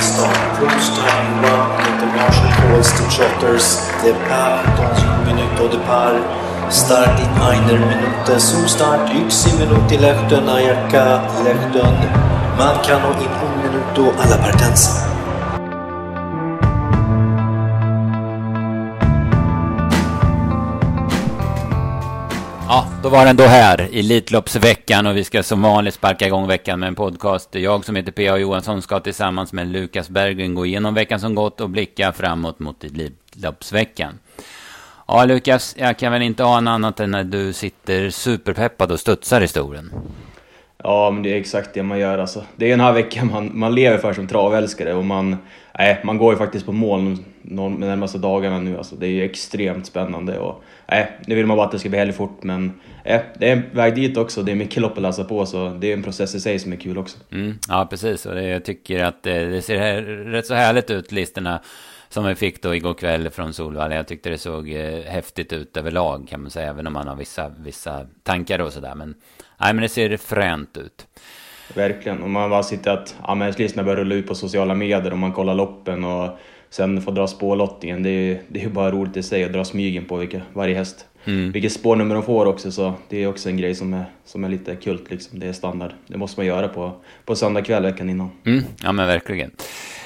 start. Prost Hamilton, International Calls to Trotters. Depart dans une minute au départ. Start in einer Minute. Zum Start yksi minuutti lähtön ajakka lähtön. Man kan in un minuto alla partensa. Då var den då här, Elitloppsveckan och vi ska som vanligt sparka igång veckan med en podcast. Jag som heter P.A. Johansson ska tillsammans med Lukas Berggren gå igenom veckan som gått och blicka framåt mot Elitloppsveckan. Ja, Lukas, jag kan väl inte ana annat än att du sitter superpeppad och studsar i stolen. Ja, men det är exakt det man gör alltså. Det är den här veckan man, man lever för som travälskare och man, nej, man går ju faktiskt på mål de närmaste dagarna nu. Alltså, det är ju extremt spännande och nej, nu vill man bara att det ska bli helg fort men nej, det är en väg dit också. Det är mycket lopp att läsa på så det är en process i sig som är kul också. Mm, ja, precis. Och det, jag tycker att det, det ser här, rätt så härligt ut, listorna som vi fick då igår kväll från Solvalla. Jag tyckte det såg eh, häftigt ut överlag kan man säga, även om man har vissa, vissa tankar och sådär. Men, nej, men det ser fränt ut. Verkligen, om man bara sitter att ja, listorna börjar rulla ut på sociala medier och man kollar loppen och sen får dra spårlottningen. Det är, det är bara roligt i sig att dra smygen på vilka, varje häst. Mm. Vilket spårnummer de får också, så det är också en grej som är, som är lite kult. Liksom. Det är standard. Det måste man göra på, på söndag kväll veckan innan. Mm. Ja, men verkligen.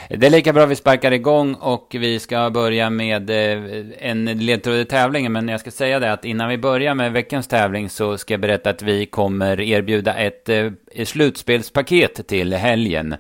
Det är lika bra vi sparkar igång och vi ska börja med eh, en ledtråd i tävlingen. Men jag ska säga det att innan vi börjar med veckans tävling så ska jag berätta att vi kommer erbjuda ett eh, slutspelspaket till helgen.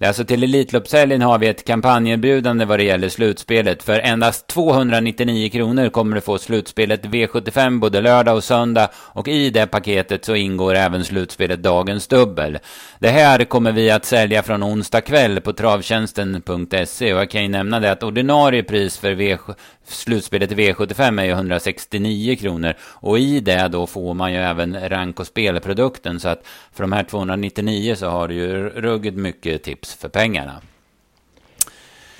Alltså till Elitloppshelgen har vi ett kampanjerbjudande vad det gäller slutspelet. För endast 299 kronor kommer du få slutspelet V75 både lördag och söndag. Och i det paketet så ingår även slutspelet Dagens Dubbel. Det här kommer vi att sälja från onsdag kväll på travtjänsten.se. Och jag kan ju nämna det att ordinarie pris för v slutspelet i V75 är ju 169 kronor. Och i det då får man ju även rank och spelprodukten. Så att för de här 299 så har du ju ruggigt mycket tips för pengarna.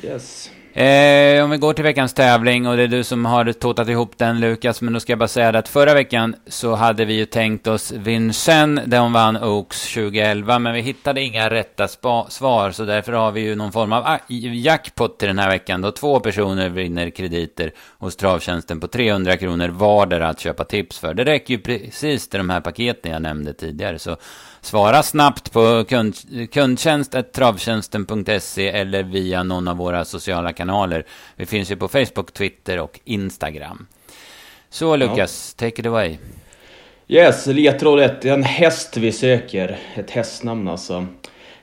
Yes. Eh, om vi går till veckans tävling och det är du som har totat ihop den Lukas, men då ska jag bara säga att förra veckan så hade vi ju tänkt oss Vincennes, där hon vann Oaks 2011, men vi hittade inga rätta svar, så därför har vi ju någon form av ah, jackpot till den här veckan, då två personer vinner krediter hos Travtjänsten på 300 kronor vardera att köpa tips för. Det räcker ju precis till de här paketen jag nämnde tidigare, så Svara snabbt på kund, kundtjänst.travtjänsten.se eller via någon av våra sociala kanaler. Vi finns ju på Facebook, Twitter och Instagram. Så Lukas, ja. take it away. Yes, ledtråd 1. En häst vi söker. Ett hästnamn alltså.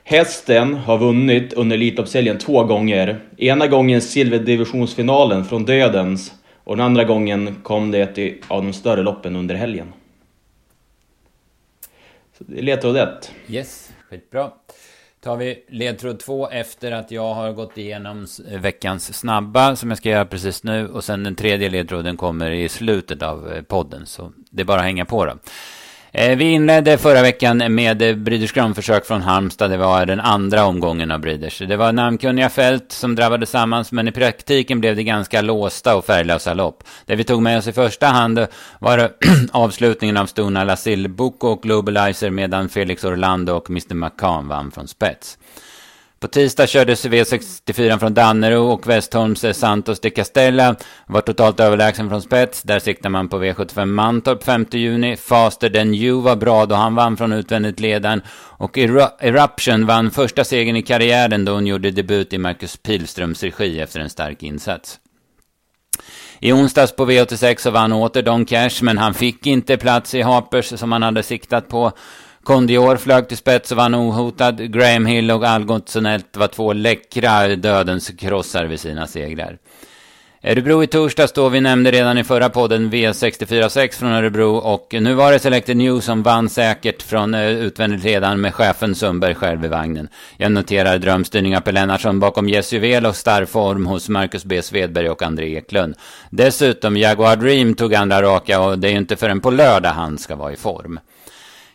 Hästen har vunnit under Elitloppshelgen två gånger. Ena gången silverdivisionsfinalen från Dödens och den andra gången kom det i, av de större loppen under helgen. Ledtråd 1. Yes, skitbra. tar vi ledtråd 2 efter att jag har gått igenom veckans snabba som jag ska göra precis nu. Och sen den tredje ledtråden kommer i slutet av eh, podden. Så det är bara att hänga på då. Eh, vi inledde förra veckan med Breeders Crown-försök från Halmstad. Det var den andra omgången av Breeders. Det var namnkunniga fält som drabbade sammans, men i praktiken blev det ganska låsta och färglösa lopp. Det vi tog med oss i första hand var avslutningen av Stona Lasil Boko och Globalizer, medan Felix Orlando och Mr. McCann vann från spets. På tisdag kördes V64 från Dannero och Westholms Santos de Castella var totalt överlägsen från spets. Där siktar man på V75 Mantorp 5 juni. Faster than you var bra då han vann från utvändigt ledaren. Och Eruption vann första segern i karriären då hon gjorde debut i Marcus Pilströms regi efter en stark insats. I onsdags på V86 så vann åter Don Cash, men han fick inte plats i Harpers som han hade siktat på. Kondior flög till spets och vann ohotad. Graham Hill och Algot Sonett var två läckra dödens krossar vid sina segrar. Örebro i torsdags då, vi nämnde redan i förra podden V646 från Örebro och nu var det Selected New som vann säkert från eh, utvändigt redan med chefen Sundberg själv i vagnen. Jag noterar drömstyrning av Per Lennartsson bakom Jess Juvel och starrform hos Marcus B. Svedberg och André Eklund. Dessutom Jaguar Dream tog andra raka och det är ju inte förrän på lördag han ska vara i form.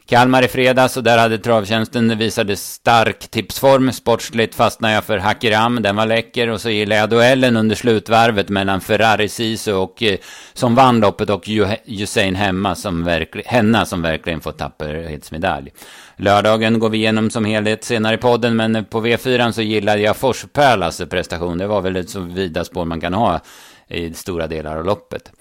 Kalmar i fredags och där hade travtjänsten visade stark tipsform. Sportsligt fastnade jag för Hakiram, den var läcker. Och så gillade jag duellen under slutvarvet mellan Ferrari Sisu och eh, som vann loppet och Usain Hemma som verkl Henna som verkligen fått tapperhetsmedalj. Lördagen går vi igenom som helhet senare i podden, men på V4 så gillade jag Forspärlas prestation. Det var väl ett så vida spår man kan ha i stora delar av loppet.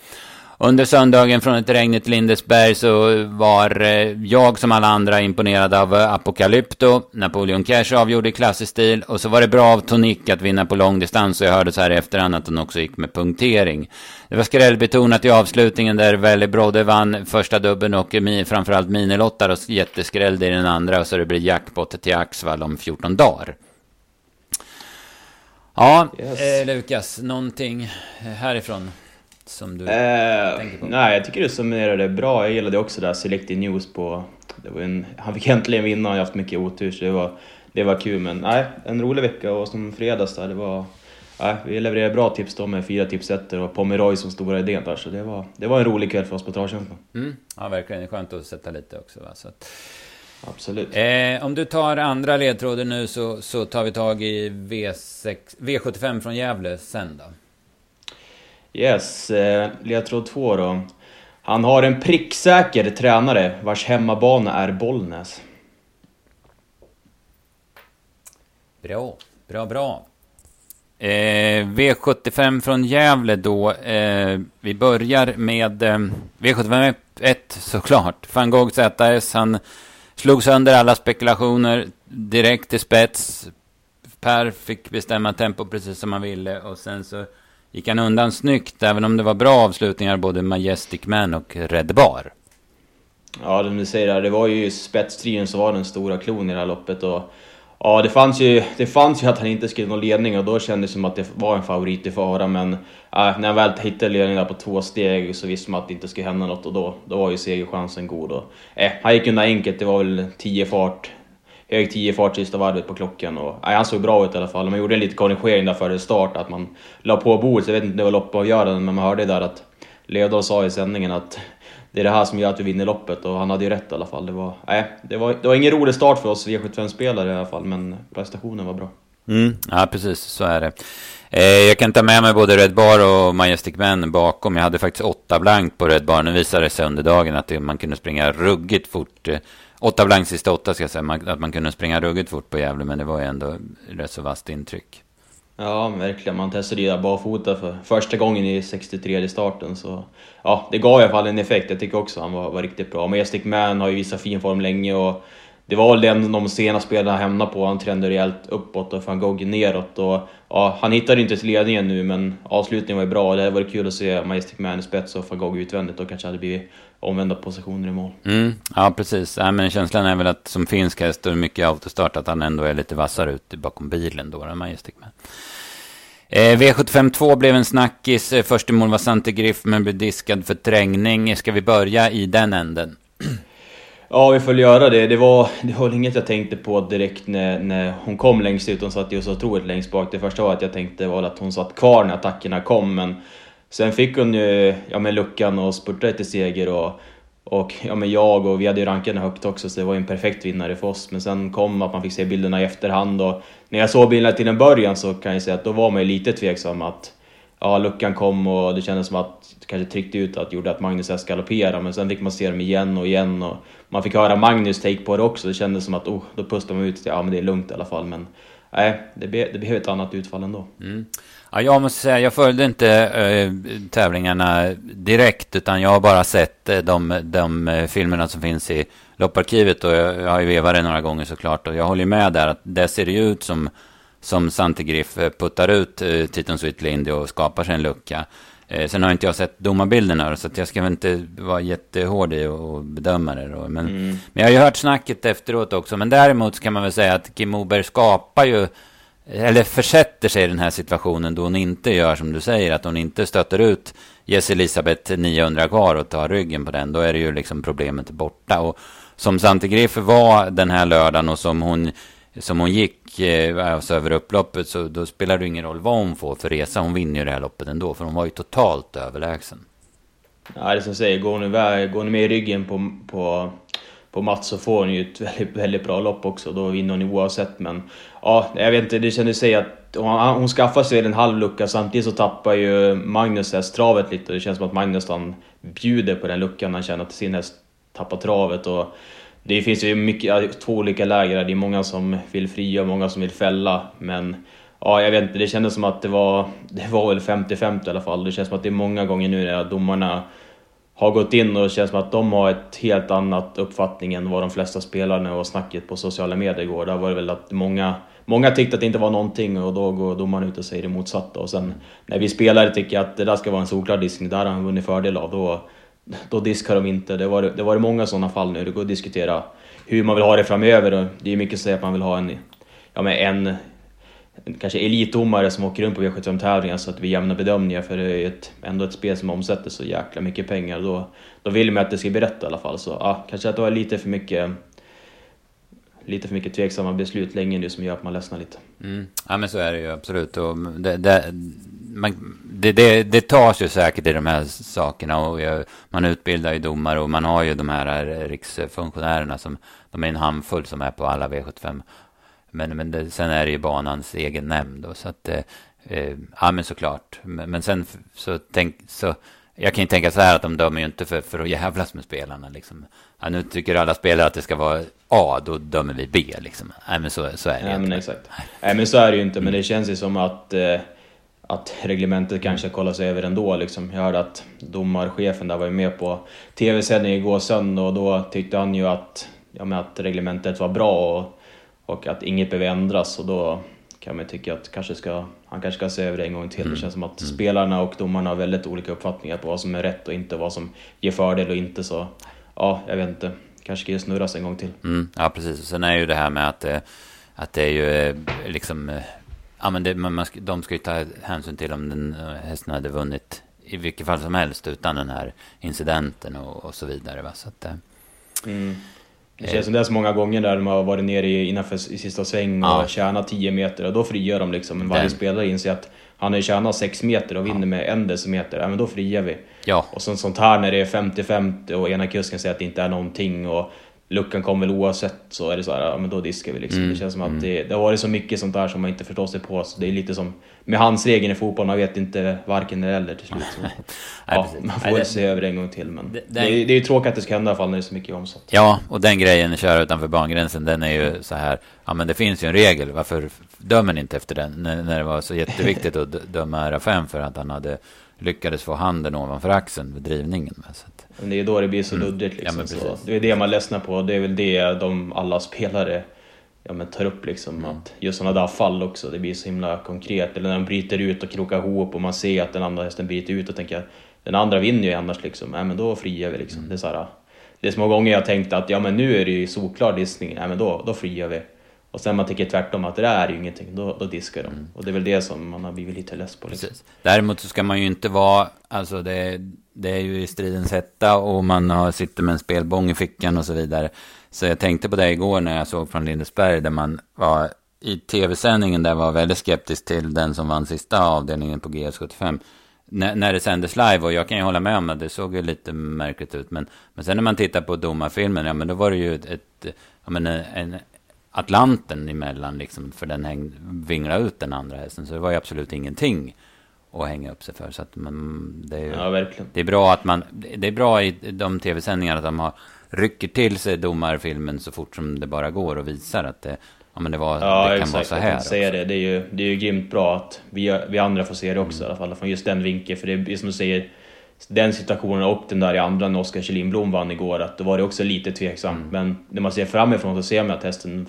Under söndagen från ett regnigt Lindesberg så var eh, jag som alla andra imponerad av eh, Apocalypto. Napoleon Cash avgjorde i klassisk stil. Och så var det bra av Tonic att vinna på långdistans. Och jag hörde så här i efterhand att hon också gick med punktering. Det var skrällbetonat i avslutningen där Valley Brodde vann första dubben och framförallt minilottar och jätteskrällde i den andra. Och så det blir jackpot till Axvall om 14 dagar. Ja, yes. eh, Lukas, någonting härifrån? Som du eh, tänker på? Nej, jag tycker du summerade det bra. Jag gillade också det här Selected News på... Det var en, han fick äntligen vinna, han har haft mycket otur så det var, det var kul. Men nej, en rolig vecka och som fredags där, det var... Nej, vi levererade bra tips då med fyra tipsetter och Pomeroy som stora idén där. Så det var, det var en rolig kväll för oss på Travtjänsten. Mm. Ja, verkligen. Det är skönt att sätta lite också. Va? Så att... Absolut. Eh, om du tar andra ledtråden nu så, så tar vi tag i V6, V75 från Gävle sen då. Yes, eh, ledtråd två då. Han har en pricksäker tränare vars hemmabana är Bollnäs. Bra, bra, bra. Eh, V75 från Gävle då. Eh, vi börjar med eh, V75 1 såklart. Van Gogh ZS. Han slog sönder alla spekulationer direkt till spets. Per fick bestämma tempo precis som han ville och sen så gick han undan snyggt, även om det var bra avslutningar både Majestic Man och Red Bar. Ja, det du säger där, det var ju spetstriden som var den stora klon i det här loppet och Ja, det fanns, ju, det fanns ju att han inte skulle nå ledning och då kändes det som att det var en favorit i fara men äh, när han väl hittade ledningen där på två steg så visste man att det inte skulle hända något och då, då var ju segerchansen god. Och, äh, han gick undan enkelt, det var väl 10 fart hög 10 fart sista varvet på klockan. Och, nej, han såg bra ut i alla fall. Man gjorde en liten korrigering där före start, att man la på bordet. Jag vet inte om det var loppavgörande, men man hörde där att Leodal sa i sändningen att det är det här som gör att vi vinner loppet och han hade ju rätt i alla fall. Det var, nej, det var, det var ingen rolig start för oss V75-spelare i alla fall, men prestationen var bra. Mm, ja, precis så är det. Eh, jag kan ta med mig både Red Bar och Majestic Men bakom. Jag hade faktiskt åtta blankt på Red Bar. Nu visade det sig under dagen att man kunde springa ruggigt fort eh, Åtta blank sista åtta ska jag säga. Man, att man kunde springa ruggigt fort på Gävle, men det var ju ändå rätt så vasst intryck. Ja, verkligen. Man testade ju barfota för första gången i 63 starten. Så ja, det gav i alla fall en effekt. Jag tycker också han var, var riktigt bra. Majestic Man har ju visat fin form länge och det var väl den de senaste spelarna hamnade på. Han trendade rejält uppåt och van Gogh neråt. Och, ja, han hittade inte till ledningen nu, men avslutningen var ju bra. Det hade varit kul att se Majestic Man i spets och van Gogh utvändigt och kanske hade blivit omvända positioner i mål. Mm, ja, precis. Ja, men känslan är väl att som finsk häst och mycket autostart att han ändå är lite vassare ute bakom bilen då, Majestic Man. Eh, V75 2 blev en snackis. Eh, första mål var Sante Griff men blev diskad för trängning. Ska vi börja i den änden? Ja, vi får göra det. Det var, det var inget jag tänkte på direkt när, när hon kom längst ut. Hon satt ju så otroligt längst bak. Det första var att jag tänkte var att hon satt kvar när attackerna kom, men sen fick hon ju ja, men luckan och spurtade till seger. Och, och ja, men jag och vi hade ju rankat högt också, så det var ju en perfekt vinnare för oss. Men sen kom att man fick se bilderna i efterhand och när jag såg bilderna till en början så kan jag säga att då var man ju lite tveksam att ja, luckan kom och det kändes som att det kanske tryckte ut att gjorde att Magnus S galopperade, men sen fick man se dem igen och igen och man fick höra Magnus take på det också. Det kändes som att oh, då pustade man ut, ja men det är lugnt i alla fall. Men nej, det, det blev ett annat utfall ändå. Mm. Ja, jag måste säga, jag följde inte äh, tävlingarna direkt, utan jag har bara sett äh, de, de äh, filmerna som finns i lopparkivet och jag, jag har ju vevat det några gånger såklart. Och jag håller med där att det ser ju ut som som Santigriff puttar ut eh, Titon Sweetlindy och skapar sig en lucka. Sen har inte jag sett domarbilderna så jag ska väl inte vara jättehård i att bedöma det. Då. Men, mm. men jag har ju hört snacket efteråt också. Men däremot kan man väl säga att Kim Moberg skapar ju, eller försätter sig i den här situationen då hon inte gör som du säger, att hon inte stöter ut Jess Elisabeth 900 kvar och tar ryggen på den. Då är det ju liksom problemet borta. Och som Santigriff var den här lördagen och som hon som hon gick eh, alltså över upploppet så då spelar det ingen roll vad hon får för resa. Hon vinner ju det här loppet ändå för hon var ju totalt överlägsen. Ja, det som säger, går hon, iväg, går hon med i ryggen på, på, på Mats så får hon ju ett väldigt, väldigt bra lopp också. Då vinner hon oavsett. Men ja, jag vet inte, det kändes sig att hon, hon skaffar sig en halv lucka. Samtidigt så tappar ju Magnus häst travet lite. Det känns som att Magnus han bjuder på den luckan. Han känner att sin häst tappar travet. Och det finns ju mycket, två olika läger. Det är många som vill fria och många som vill fälla. Men ja, jag vet inte, det kändes som att det var, det var väl 50-50 i alla fall. Det känns som att det är många gånger nu när domarna har gått in och det känns som att de har ett helt annat uppfattning än vad de flesta spelarna och snacket på sociala medier går. Där var det väl att många, många tyckte att det inte var någonting och då går domaren ut och säger det motsatta. Och sen när vi spelare tycker att det där ska vara en solklar diskning, där har han vunnit fördel av, då, då diskar de inte. Det var, det var många sådana fall nu. Det går att diskutera hur man vill ha det framöver och det är mycket att säga att man vill ha en, ja, men en kanske elitdomare som åker runt på V75-tävlingar så att vi jämnar bedömningar för det är ett, ändå ett spel som omsätter så jäkla mycket pengar. Då, då vill man att det ska bli rätt i alla fall. Så ja, kanske att det var lite för mycket lite för mycket tveksamma beslut länge nu som gör att man ledsnar lite. Mm. Ja men så är det ju absolut. Och det, det, man, det, det, det tas ju säkert i de här sakerna och jag, man utbildar ju domare och man har ju de här eh, riksfunktionärerna som de är en handfull som är på alla V75 men, men det, sen är det ju banans egen nämnd då, så att, eh, eh, ja men såklart. Men, men sen så tänk, så, jag kan ju tänka så här att de dömer ju inte för, för att jävlas med spelarna liksom. Ja, nu tycker alla spelare att det ska vara A, då dömer vi B liksom. Nej men så, så är det ja, men exakt. Nej men så är det ju inte, men det känns ju som att eh, att reglementet kanske kollas över ändå. Liksom. Jag hörde att domarchefen där var ju med på tv-sändning igår söndag och då tyckte han ju att, ja, men att reglementet var bra och och att inget behöver ändras och då kan man tycka att kanske ska, han kanske ska se över det en gång till. Mm. Det känns som att mm. spelarna och domarna har väldigt olika uppfattningar på vad som är rätt och inte, vad som ger fördel och inte. Så ja, jag vet inte. Kanske ska det snurras en gång till. Mm, ja, precis. Och sen är ju det här med att, eh, att det är ju eh, liksom... Eh, ja, men det, man de ska ju ta hänsyn till om den hästen hade vunnit i vilket fall som helst utan den här incidenten och, och så vidare. Va? Så att, mm. Det känns som det är så många gånger där de har varit nere innanför i sista sväng och ja. tjänat 10 meter och då frigör de liksom. Men varje Den. spelare inser att han har ju tjänat 6 meter och vinner ja. med en decimeter, ja men då friar vi. Ja. Och sen sånt här när det är 50-50 och ena kusken säger att det inte är någonting och luckan kommer väl oavsett så är det så här, ja men då diskar vi liksom. Mm. Det känns som att mm. det, det har varit så mycket sånt där som man inte förstår sig på. Så det är lite som med hans regeln i fotboll, man vet inte varken eller till slut. Så, ja, man får väl se över det en gång till men det, det, är, det är ju tråkigt att det ska hända i alla fall när det är så mycket omsatt. Ja, och den grejen, köra utanför bangränsen, den är ju så här, ja men det finns ju en regel, varför dömer ni inte efter den? När, när det var så jätteviktigt att döma RFM för att han hade lyckades få handen ovanför axeln vid drivningen. Så att, men det är då det blir så mm. luddigt. Liksom, ja, så det är det man ledsnar på. Det är väl det de alla spelare ja, men tar upp. Liksom, mm. att just sådana där fall också, det blir så himla konkret. Eller när de bryter ut och krokar ihop och man ser att den andra hästen bryter ut och tänker den andra vinner ju annars. Liksom. Ja, men då friar vi. Liksom. Mm. Det, är så här, det är så många gånger jag tänkt att ja, men nu är det ju solklar dissning. Ja, men då, då friar vi. Och sen man tycker tvärtom att det där är ju ingenting, då, då diskar de. Mm. Och det är väl det som man har blivit lite less på. Liksom. Däremot så ska man ju inte vara, alltså det, det är ju i stridens hetta och man har, sitter med en spelbång i fickan och så vidare. Så jag tänkte på det igår när jag såg från Lindesberg där man var i tv-sändningen där var väldigt skeptisk till den som vann sista avdelningen på GS75. När, när det sändes live och jag kan ju hålla med om att det såg ju lite märkligt ut. Men, men sen när man tittar på domarfilmen, ja men då var det ju ett, ett ja, men en, Atlanten emellan liksom, för den häng, vinglade ut den andra hästen. Så det var ju absolut ingenting att hänga upp sig för. Så att man, det, är, ja, verkligen. det är bra att man, det är bra i de tv-sändningarna att de har, rycker till sig domarfilmen så fort som det bara går och visar att det, ja, men det, var, ja, det kan exakt, vara så här. Säga det. Det, är ju, det är ju grymt bra att vi, vi andra får se det också mm. i alla fall, från just den vinkeln. För det är som du säger, den situationen och den där i andra när Oskar Kjellin vann igår, att då var det också lite tveksamt. Mm. Men när man ser framifrån så ser man att hästen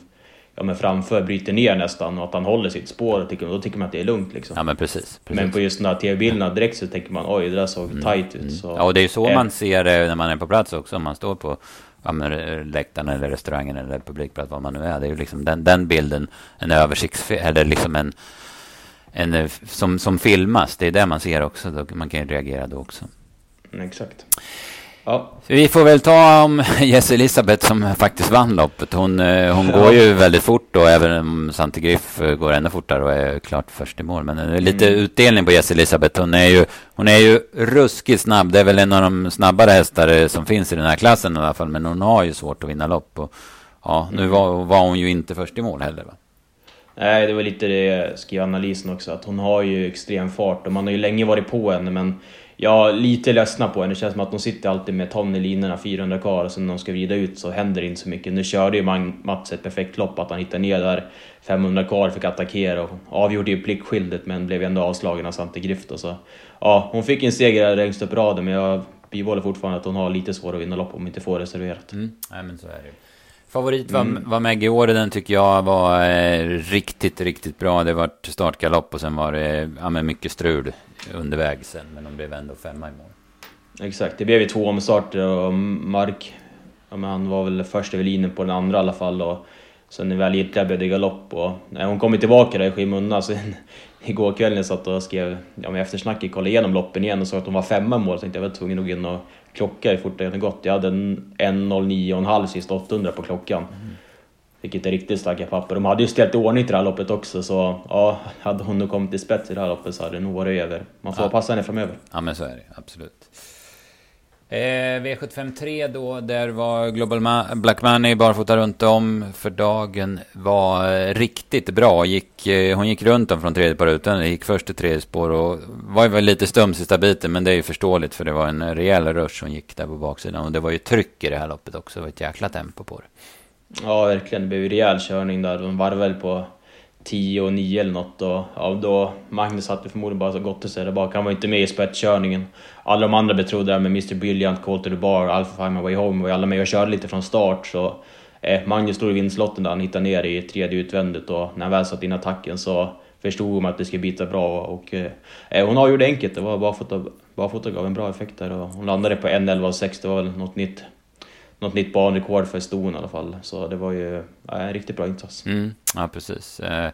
ja, men framför bryter ner nästan och att han håller sitt spår, och tycker, då tycker man att det är lugnt. Liksom. Ja, men, precis, precis. men på just de här tv-bilderna direkt så tänker man oj, det där såg mm. tight ut. Så, ja, och det är ju så man ser det när man är på plats också, om man står på ja, läktaren eller restaurangen eller publikplats, vad man nu är. Det är ju liksom den, den bilden, en översikts... eller liksom en, en som, som filmas, det är det man ser också. Då, man kan ju reagera då också. Mm, exakt. Ja. Vi får väl ta om Jess Elisabeth som faktiskt vann loppet. Hon, eh, hon ja. går ju väldigt fort och även om Santi Griff eh, går ännu fortare och är klart först i mål. Men är lite mm. utdelning på Jess Elisabeth. Hon är, ju, hon är ju ruskigt snabb. Det är väl en av de snabbare hästar som finns i den här klassen i alla fall. Men hon har ju svårt att vinna lopp. Och, ja, nu mm. var, var hon ju inte först i mål heller va? Nej, det var lite det jag skrev i analysen också. Att hon har ju extrem fart och man har ju länge varit på henne men jag lite ledsna på henne. Det känns som att de sitter alltid med ton i linorna 400 kvar och sen när de ska vrida ut så händer det inte så mycket. Nu körde ju Mats ett perfekt lopp, att han hittade ner där 500 kvar, fick attackera och avgjorde ju pliktskyldigt men blev ändå avslagen av Svante Grift. Och så. Ja, hon fick en seger längst upp raden men jag bibehåller fortfarande att hon har lite svårare att vinna lopp om hon inte får reserverat. Mm. Nej men så är det Favorit var, mm. var Maggie Åreden tycker jag var eh, riktigt, riktigt bra. Det var startgalopp och sen var det ja, men mycket strul underväg sen. Men de blev ändå femma i mål. Exakt, det blev ju två omstarter och Mark, ja, men han var väl först över linjen på den andra i alla fall. Och sen när väl Jirka blev det galopp och när hon kom tillbaka där i skymundan så igår kväll när jag satt och skrev ja, eftersnacket, kollade igenom loppen igen och såg att hon var femma i mål. Så tänkte jag var tvungen att gå in och klocka hur fort det hade gått. Jag hade en 1.09,5 sist 800 på klockan. Mm. Vilket är riktigt starka papper. De hade ju ställt i ordning till det här loppet också så ja, hade hon nog kommit till spets i det här loppet så hade det nog varit över. Man får ja. passa henne framöver. Ja men så är det absolut. Eh, V753 då, där var Global Ma Black Money barfota runt om för dagen var eh, riktigt bra. Gick, eh, hon gick runt om från tredje på rutan, gick först till tredje spår och var väl lite stum sista biten, men det är ju förståeligt för det var en rejäl rush som gick där på baksidan och det var ju tryck i det här loppet också, det var ett jäkla tempo på det. Ja, verkligen. Det blev ju rejäl körning där. De varvade på 10 och 9 eller något och ja, då Magnus hade förmodligen bara gått gott att där bak. Han var inte med i spetskörningen. Alla de andra betrodda med Mr Brilliant, Call to the Bar, Alpha Five My Way Home var ju alla med och körde lite från start så eh, Magnus stod i vinstlotten där han hittade ner i tredje utvändigt och när han väl satt in attacken så förstod hon att det skulle bita bra och eh, hon avgjorde enkelt. Det var barfota, barfota gav en bra effekt där och hon landade på 1.11,6. Det var väl något nytt något nytt banrekord för ston i alla fall. Så det var ju en riktigt bra insats. Mm, ja, precis. Uh,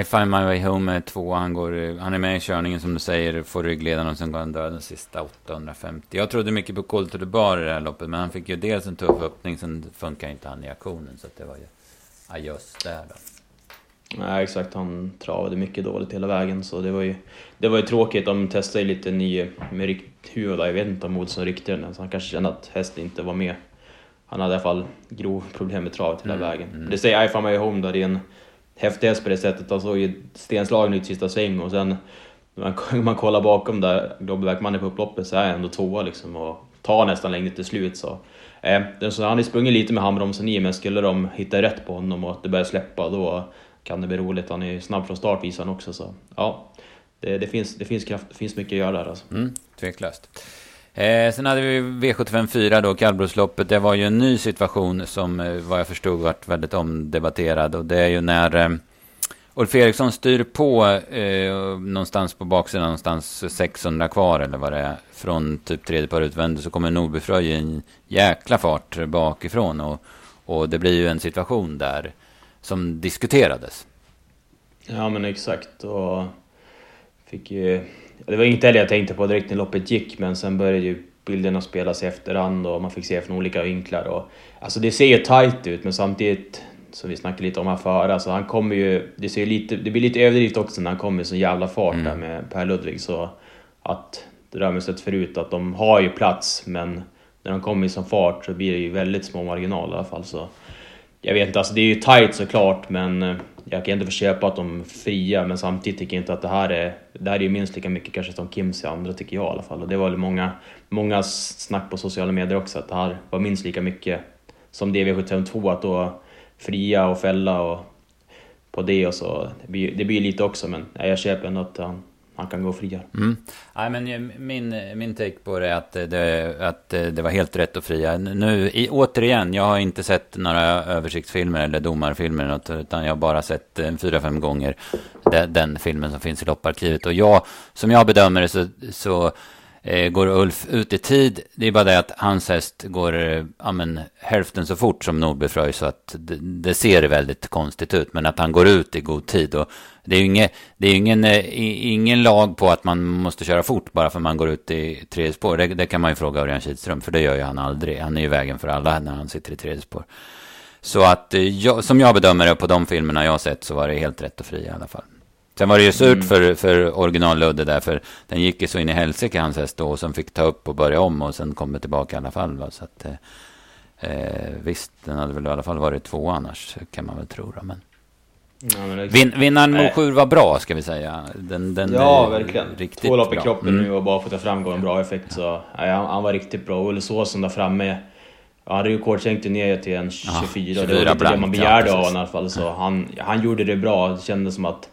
I find my way home är två. Han, går, han är med i körningen som du säger, får ryggledaren och sen går han död den sista 850. Jag trodde mycket på Colt Bar i det här loppet, men han fick ju dels en tuff öppning, sen funkar inte han i aktionen. Så det var ju adjöss där då. Nej, exakt. Han travade mycket dåligt hela vägen, så det var ju, det var ju tråkigt. De testade ju lite ny med rikthuvud. Jag vet inte om Olsson ryckte den, så han kanske kände att hästen inte var med. Han hade i alla fall grov problem med travet hela mm, vägen. Mm. Det säger I found my home där, det är en häftig häst på det sättet. Han såg ju stenslagen ut sista sväng och sen när man, man kollar bakom där, Globbeback är på upploppet, så är han ändå tvåa liksom och tar nästan längre till slut. Så. Eh, så han har sprungit lite med handbromsen i, men skulle de hitta rätt på honom och att det börjar släppa, då kan det bli roligt. Han är snabb från start visar han också. Så ja, det, det, finns, det, finns kraft, det finns mycket att göra där alltså. Mm, tveklöst. Eh, sen hade vi V75 4 då, kallblodsloppet. Det var ju en ny situation som eh, vad jag förstod varit väldigt omdebatterad. Och det är ju när eh, Ulf Eriksson styr på eh, någonstans på baksidan, någonstans 600 kvar eller vad det är. Från typ tredje par utvändigt så kommer Nordbyfröj i en jäkla fart bakifrån. Och, och det blir ju en situation där som diskuterades. Ja men exakt. Och fick ju... Det var inte heller jag tänkte på direkt när loppet gick, men sen började ju bilderna spelas i efterhand och man fick se från olika vinklar. Och, alltså det ser ju tight ut, men samtidigt, som vi snackade lite om här före, alltså han kommer ju... Det, ser lite, det blir lite överdrivet också när han kommer i så jävla fart mm. där med Per Ludvig. Så att det där man sett förut, att de har ju plats, men när de kommer i sån fart så blir det ju väldigt små marginaler i alla fall. Så jag vet inte, alltså det är ju tight såklart, men eh, jag kan inte förköpa att de fria, men samtidigt tycker jag inte att det här är... Det här är ju minst lika mycket kanske som Kims i andra, tycker jag i alla fall. Och det var väl många, många snack på sociala medier också, att det här var minst lika mycket som DV752, att då fria och fälla och på det och så. Det blir, ju lite också, men jag köper ändå att han, han kan gå friare. Mm. Nej, men eh, min, min take på det är att eh, det, att eh, det var helt rätt att fria. Nu, i, återigen, jag har inte sett några översiktsfilmer eller domarfilmer eller något, utan jag har bara sett fyra, fem gånger den, den filmen som finns i lopparkivet. Och jag, som jag bedömer det så, så Eh, går Ulf ut i tid, det är bara det att hans häst går eh, ja, men, hälften så fort som Nordbefröj så att det, det, ser väldigt konstigt ut. Men att han går ut i god tid. Och det är ju ingen, det är ingen, eh, ingen lag på att man måste köra fort bara för att man går ut i tredje spår. Det, det kan man ju fråga Örjan Kihlström, för det gör ju han aldrig. Han är ju vägen för alla när han sitter i tredje spår. Så att jag, som jag bedömer det på de filmerna jag har sett så var det helt rätt och fri i alla fall. Sen var det ju surt mm. för, för original Ludde där, för den gick ju så in i helsike hans häst då, och sen fick ta upp och börja om och sen kommer tillbaka i alla fall. Va? Så att, eh, eh, visst, den hade väl i alla fall varit två annars, kan man väl tro. Då, men... Ja, Vin, vinnaren Mosjur var bra, ska vi säga. Den, den ja, verkligen. Två lopp i kroppen mm. nu och bara fått fram en bra effekt. Så, ja, han, han var riktigt bra. Olle Såsen där framme. Ja, han rekordsänkte ner till en 24. Ja, 24 det var inte det man begärde ja, av honom i alla fall. Så han, han gjorde det bra. Det kändes som att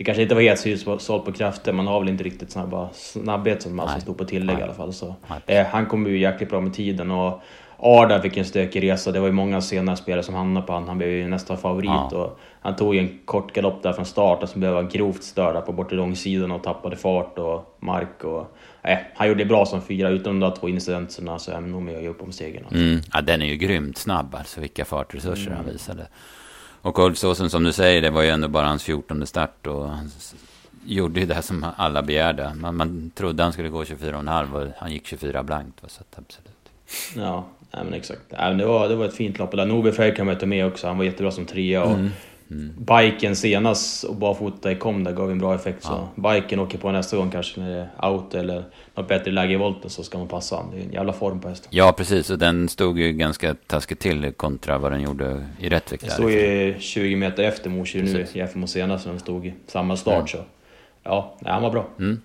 det kanske inte var helt sålt på krafter, man har väl inte riktigt snabba, snabbhet som alltså stod på tillägg Nej. i alla fall. Så, eh, han kom ju jäkligt bra med tiden och Arda fick en stökig resa. Det var ju många senare spelare som hamnade på honom. Han blev ju nästan favorit. Ja. Och han tog en kort galopp där från start och så blev han grovt störd på bortre långsidan och tappade fart och mark. Och, eh, han gjorde det bra som fyra, utom de två incidenterna så är han nog med och ge upp om segern. Alltså. Mm. Ja, den är ju grymt snabb alltså, vilka fartresurser mm. han visade. Och Ulfsåsen som du säger, det var ju ändå bara hans 14 start och han gjorde ju det som alla begärde. Man, man trodde han skulle gå 24,5 och han gick 24 blankt. Så absolut. Ja, nej, men exakt. Nej, men det, var, det var ett fint lopp. Där Norberg Frey kan ta med också. Han var jättebra som trea. Och mm. Mm. Biken senast och barfota i kom där gav en bra effekt. Ja. Så biken åker på nästa gång kanske när det är out eller något bättre läge i volten så ska man passa han. Det är en jävla form på hästen. Ja precis, och den stod ju ganska taskigt till kontra vad den gjorde i Rättvik. Den stod ju 20 meter efter Morsi nu jämfört med senast när den stod i samma start. Mm. Så ja, nej, han var bra. Mm.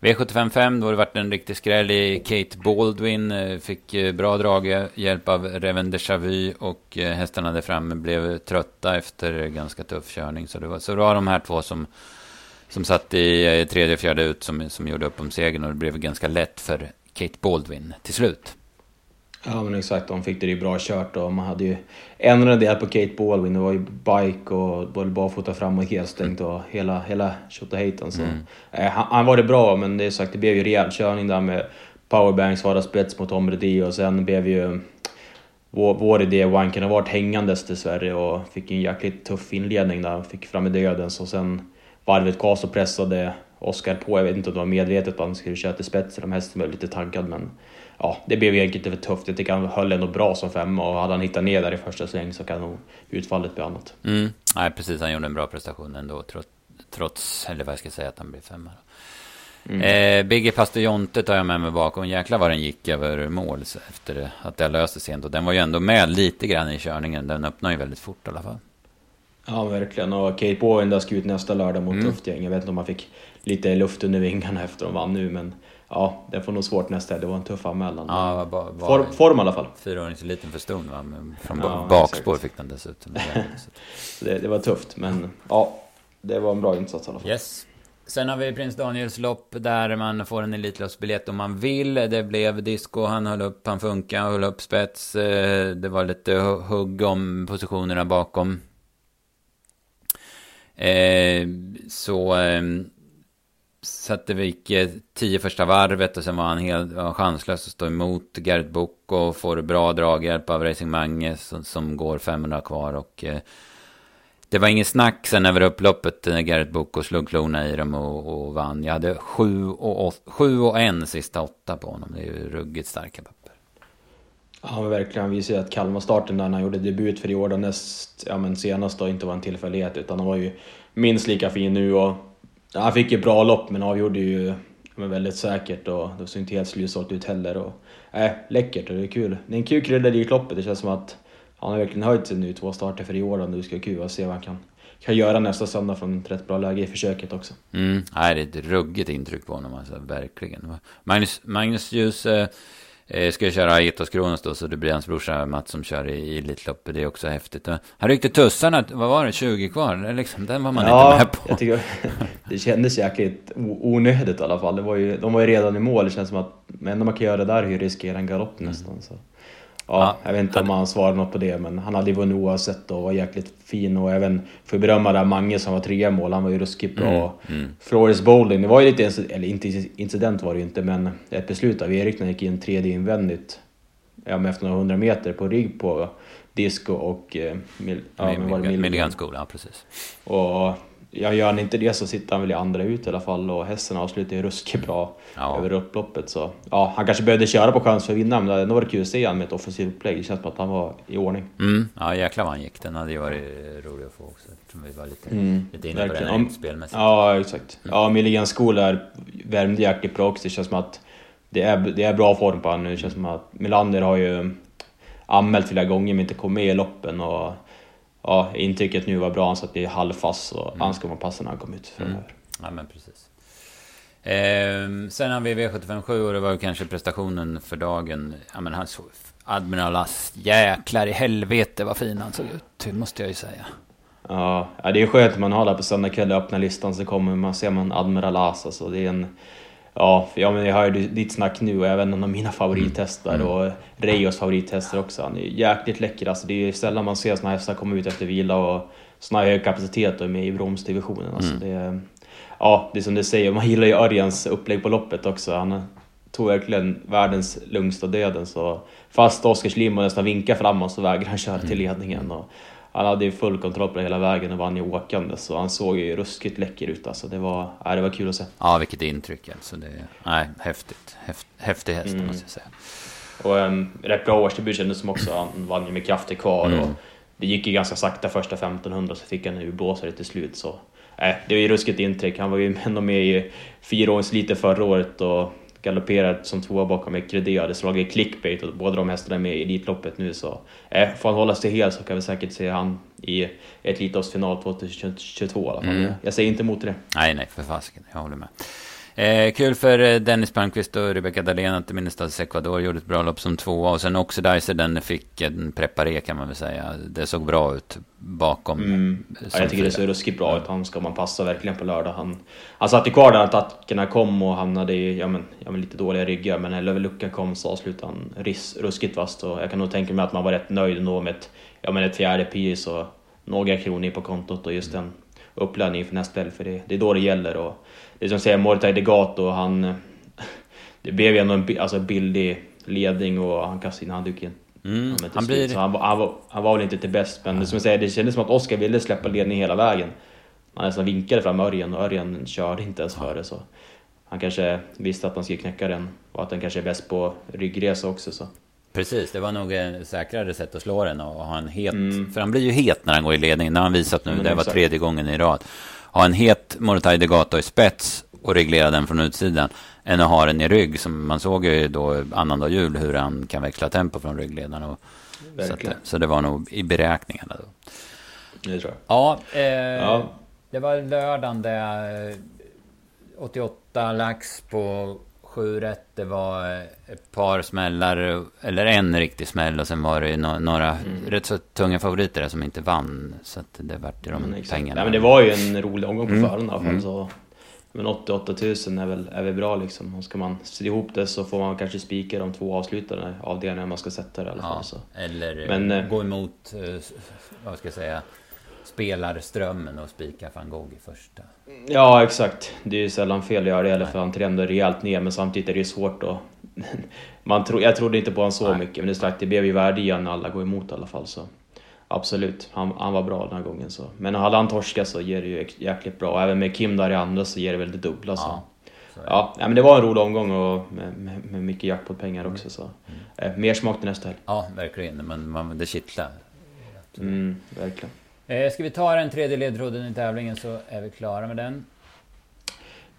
V755, då har det varit en riktig skräll i Kate Baldwin. Eh, fick eh, bra drag, eh, hjälp av Reven Déjà och hästarna där framme blev trötta efter ganska tuff körning. Så det var, så det var de här två som, som satt i tredje och fjärde ut som, som gjorde upp om segern och det blev ganska lätt för Kate Baldwin till slut. Ja men exakt, de fick det ju bra kört och man hade ju ändrat en del på Kate Baldwin. Det var ju bike och både barfota fram och helstängt och hela, hela tjotahejtan. Så. Mm. Eh, han, han, var det bra men det är sagt, det blev ju rejäl körning där med powerbanks, vara spets mot Tom Reddy och sen blev ju vår, vår idé Wanken har varit hängandes dessvärre och fick en jäkligt tuff inledning där. Fick fram i dödens och sen varvet kvar och pressade Oskar på. Jag vet inte om det var medvetet att han skulle köra till spets eller om hästen var lite taggad men ja, det blev egentligen för tufft. Jag tycker han höll ändå bra som femma och hade han hittat ner där i första sväng så kan nog utfallet bli annat. Mm. Nej, precis. Han gjorde en bra prestation ändå, trots, eller vad jag ska säga, att han blev femma. Mm. Eh, Biggie Pastor tar jag med mig bakom. Jäklar vad den gick över mål efter att det löste sent. Och den var ju ändå med lite grann i körningen. Den öppnade ju väldigt fort i alla fall. Ja, verkligen. Och Kate Bowen där ska ut nästa lördag mot mm. Luftgäng. Jag vet inte om han fick lite luft under vingarna efter de vann nu, men ja, det får nog svårt nästa. Det var en tuff anmälan. Ja, var, var form, form i alla fall. Fyra år inte liten för ston va? Men från ja, bakspår fick den dessutom. det, det var tufft, men ja, det var en bra insats i alla fall. Yes. Sen har vi Prins Daniels lopp där man får en Elitloppsbiljett om man vill. Det blev disco, han höll upp, han funkade, höll upp spets. Eh, det var lite hugg om positionerna bakom. Eh, så ehm, Zettervik eh, tio första varvet och sen var han helt var chanslös att stå emot Gert Book och får bra draghjälp av Racing Mange som, som går 500 kvar och eh, det var ingen snack sen över upploppet när Garrett Book slog klorna i dem och, och vann. Jag hade sju och, sju och en sista åtta på honom. Det är ju ruggigt starka papper. Ja men verkligen, han visade att Kalmar-starten där han gjorde debut för i år näst, ja men senast då inte var en tillfällighet utan han var ju minst lika fin nu och han fick ju bra lopp men avgjorde ju men väldigt säkert och det såg inte helt slutsålt ut heller. Och, äh, läckert och det är kul. Det är en kul krydda i loppet. Det känns som att han har verkligen höjt sig nu två starter för i år då det ska bli kul att se vad han kan, kan göra nästa söndag från ett rätt bra läge i försöket också. Mm, det är ett ruggigt intryck på honom alltså, verkligen. Magnus, Magnus Ljus eh, eh, ska köra Etos Kronos då, så det blir hans brorsa Mats som kör i Elitloppet. Det är också häftigt. Han ryckte tussarna, vad var det, 20 kvar? Liksom, den var man ja, inte med på. Jag tycker, det kändes jäkligt onödigt i alla fall. Det var ju, de var ju redan i mål. Det känns som att det enda man kan göra där är ju riskera en galopp mm. nästan. Så. Ja, jag vet inte om han svarade något på det, men han hade ju vunnit oavsett och var jäkligt fin och även för att berömma där Mange som var trea mål, han var ju ruskigt bra. Mm. Mm. Flores bowling, det var ju lite, eller inte incident var det ju inte, men ett beslut av Erik när han gick in tredje invändigt, ja men efter några hundra meter på rygg på disco och... Eh, mil, ja, Milliganskola, ja precis. Och ja, gör han inte det så sitter han väl i andra ut i alla fall och hästen avslutar ju ruskigt bra ja. över upploppet. Så ja, han kanske behövde köra på chans för att vinna, men det hade varit kul att se honom med ett offensivt upplägg. Det känns som att han var i ordning. Mm. Ja, jäklar vad han gick. Den hade ju varit rolig att få också. Eftersom vi var lite, mm. lite inne på den här spelmässigt. Ja, exakt. Mm. Ja, Milligan School värmde jäkligt bra också. Det känns som att det är, det är bra form på honom nu. Det känns som att Melander har ju anmält flera gånger men inte kommit med i loppen. Och ja, intrycket nu var bra, han satt i halvfast och mm. han ska man passa när han kom ut framöver. Mm. Ja men precis. Eh, sen har vi V757 och det var ju kanske prestationen för dagen. Ja men han såg... Admiral As, jäklar i helvete vad fin han såg ut, måste jag ju säga. Ja, det är skönt att man har det på söndag kväll och öppnar listan så kommer man, ser man Admiral As. Alltså, det är en Ja, ja, men jag hör ditt snack nu och även en av mina favorithästar mm. och Reios favorithästar också. Han är jäkligt läcker. Alltså, det är sällan man ser såna hästar komma ut efter vila och såna här hög kapacitet och är med i bromsdivisionen. Alltså, mm. det, ja, det är som du säger, man gillar ju Örjans upplägg på loppet också. Han tog verkligen världens lugns och döden. Så fast Oskar Schlimm nästan vinkar framåt så vägrar han köra till mm. ledningen. Och, han hade ju full kontroll på det hela vägen och vann ju åkande så han såg ju ruskigt läcker ut alltså. Det var, ja, det var kul att se. Ja, vilket intryck alltså. Det, nej, häftigt. Häft, häftig häst mm. måste jag säga. Och en rätt bra årsdebut kändes som också. Han vann ju med krafter kvar mm. och det gick ju ganska sakta första 1500 så fick han ju blåsa det till slut så. Nej, det var ju ruskigt intryck. Han var ju ändå med i fyra lite förra året och galopperat som tvåa bakom Ecredé hade slagit clickbait och båda de hästarna är med i Elitloppet nu så eh, får han hålla sig hel så kan vi säkert se han i Elitloppsfinal 2022 i alla fall. Mm. Jag säger inte emot det. Nej, nej, för fasiken. Jag håller med. Eh, kul för eh, Dennis Palmqvist och Rebecca Dahlén att Minnestas Ecuador gjorde ett bra lopp som tvåa. Och sen Oxidizer, den fick en preparé kan man väl säga. Det såg bra ut bakom. Mm. Ja, jag tycker det ser ruskigt bra ut. Han ska man passa verkligen på lördag. Han, han satt ju kvar där attackerna kom och hamnade i ja, men, ja, men lite dåliga ryggar. Men när luckan kom så avslutade han ris, ruskigt fast. Och jag kan nog tänka mig att man var rätt nöjd ändå med ett, ja, men ett fjärde pris och några kronor på kontot och just den uppladdningen för nästa kväll. För det, det är då det gäller. Och, det är som säger Mortaj Degato, han... Det blev ju ändå en alltså, billig ledning och han kastade in handduken. Mm, han, blir... han, var, han, var, han var väl inte till bäst, men mm. som jag säger, det kändes som att Oskar ville släppa ledningen hela vägen. Han nästan vinkade fram Örjan och Örjan körde inte ens före. Så han kanske visste att han skulle knäcka den och att den kanske är bäst på ryggresa också. Så. Precis, det var nog ett säkrare sätt att slå den och ha en het... Mm. För han blir ju het när han går i ledning. Det har han visat nu. Mm, det var tredje gången i rad ha en het Morotai Degato i spets och reglera den från utsidan än att ha den i rygg. Som man såg ju då annandag jul hur han kan växla tempo från ryggledaren. Och, så, att, så, det var nog i beräkningarna då. Det tror jag. Ja, eh, ja. det var lördagen där 88 lax på sju rätt. Det var ett par smällar, eller en riktig smäll och sen var det några mm. rätt så tunga favoriter som inte vann. Så att det vart de mm, pengarna. Nej, men det var ju en rolig omgång på mm. förhand i alla fall. Mm. Så, men 88 000 är väl, är väl bra liksom. Och ska man se ihop det så får man kanske spika de två avslutande avdelningarna man ska sätta det i alla fall. Ja, så. Eller men, eh, gå emot, eh, vad ska jag säga, spelarströmmen och spika van Gogh i första. Ja, exakt. Det är ju sällan fel att göra det, eller för han trendar rejält ner, men samtidigt är det ju svårt att... Man tro, jag trodde inte på honom så Nej. mycket, men det, sagt, det blev ju värde i när alla går emot i alla fall. Så. Absolut, han, han var bra den här gången. Så. Men hade han torskat så ger det ju jäkligt bra. Även med Kim där i andra så ger det väl det dubbla. Så. Ja, så ja, men det var en rolig omgång och med, med, med mycket jackpot-pengar också. Så. Mm. Eh, mer smak till nästa helg. Ja, verkligen. Men man, det kittlar. Mm, verkligen. Eh, ska vi ta den tredje ledtråden i tävlingen så är vi klara med den.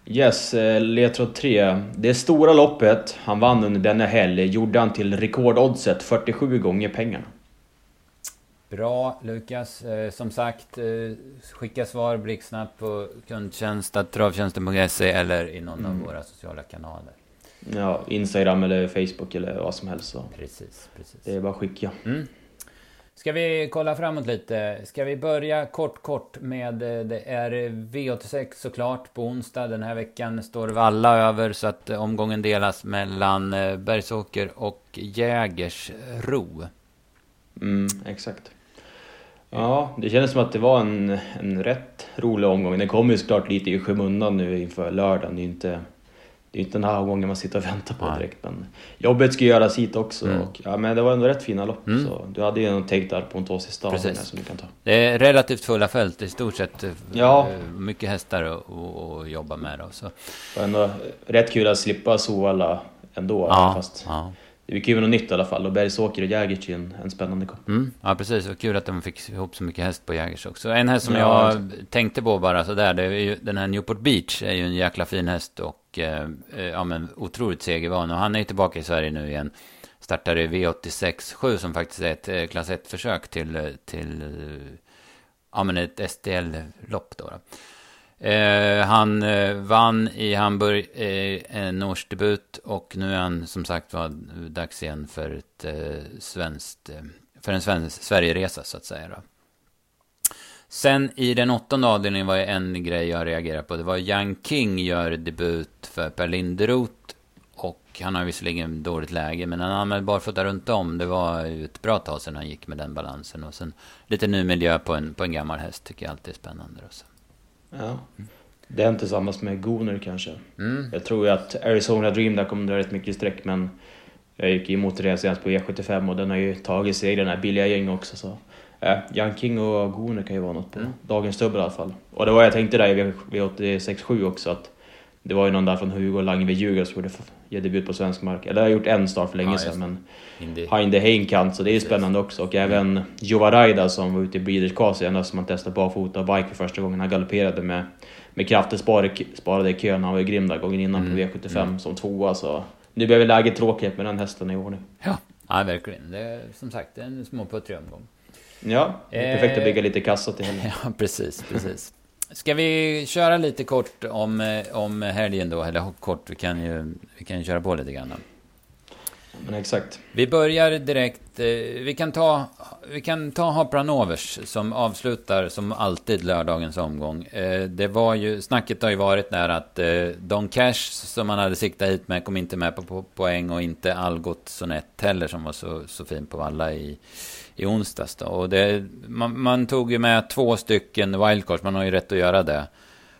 Yes, eh, ledtråd 3. Det stora loppet han vann under denna helg gjorde han till rekordoddset 47 gånger pengarna. Bra Lukas. Eh, som sagt, skicka svar blixtsnabbt på kundtjänst.travtjänsten.se eller i någon mm. av våra sociala kanaler. Ja, Instagram eller Facebook eller vad som helst. Så. Precis, precis. Det är bara att skicka. Mm. Ska vi kolla framåt lite? Ska vi börja kort kort med eh, det är V86 såklart på onsdag. Den här veckan står Valla över så att eh, omgången delas mellan eh, Bergsåker och Jägersro. Mm, exakt. Ja, det kändes som att det var en, en rätt rolig omgång. Den kommer ju såklart lite i skymundan nu inför lördagen. Det är inte det är inte den här gången man sitter och väntar på Nej. direkt. Men jobbet ska göras hit också. Mm. Och, ja, men det var ändå rätt fina lopp. Mm. Så du hade ju en take där på en två sista avgångar som du kan ta. Det är relativt fulla fält i stort sett. Ja. Mycket hästar att jobba med. Då, så. Det var ändå rätt kul att slippa Sovalla ändå. Ja. Fast ja. Det är kul med något nytt i alla fall. Och Bergsåker och Jägers är en, en spännande komp. Mm. Ja, precis. Och kul att de fick ihop så mycket häst på Jägers också. En häst som ja, jag tänkte på bara sådär. Det är ju, den här Newport Beach är ju en jäkla fin häst. Och eh, eh, ja, men otroligt segervan. Och han är ju tillbaka i Sverige nu igen. Startar i V86 7 som faktiskt är ett eh, klass 1-försök till, till ja, men ett STL-lopp. Då, då. Eh, han eh, vann i Hamburg eh, en årsdebut och nu är han som sagt var dags igen för ett eh, svenskt, eh, för en svensk Sverigeresa så att säga. Då. Sen i den åttonde avdelningen var det en grej jag reagerade på. Det var Yang King gör debut för Per Linderoth. Och han har visserligen dåligt läge, men han använde barfota runt om. Det var ju ett bra tag sedan han gick med den balansen. Och sen lite ny miljö på en, på en gammal häst tycker jag alltid är spännande. Också. Ja. Den tillsammans med Goner kanske. Mm. Jag tror ju att Arizona Dream där kommer dra rätt mycket streck, men jag gick emot det senast på E75 och den har ju tagit sig i den här billiga gäng också. Så Ja, Jan King och Gone kan ju vara något på mm. dagens dubbel i alla fall. Och det var jag tänkte där i V86.7 också att det var ju någon där från Hugo Lange vid Djurgården som gjorde debut på svensk mark. Eller har gjort en start för länge ja, sedan men Heinde Heinkant så det är ju spännande också. Och även mm. Jovaraida som var ute i Breeders Cross senast som man testade barfota och bike för första gången. Han galopperade med, med kraften sparade, i kön. Han var ju grym där gången innan mm. på V75 mm. som tvåa så nu blev läget tråkigt med den hästen i ordning. Ja, ja verkligen. Det är som sagt en småputtrig omgång. Ja, perfekt att bygga lite kassa till henne. Ja, precis, precis. Ska vi köra lite kort om, eh, om helgen då? Eller kort, vi kan ju, vi kan ju köra på lite grann. Men exakt. Vi börjar direkt. Eh, vi kan ta, vi kan ta Hapranovers som avslutar som alltid lördagens omgång. Eh, det var ju, snacket har ju varit där att Don Cash som man hade siktat hit med kom inte med på poäng och inte Algot Sonett heller som var så, så fin på alla i i onsdags. Då. Och det, man, man, tog ju med två stycken wildcards, man har ju rätt att göra det.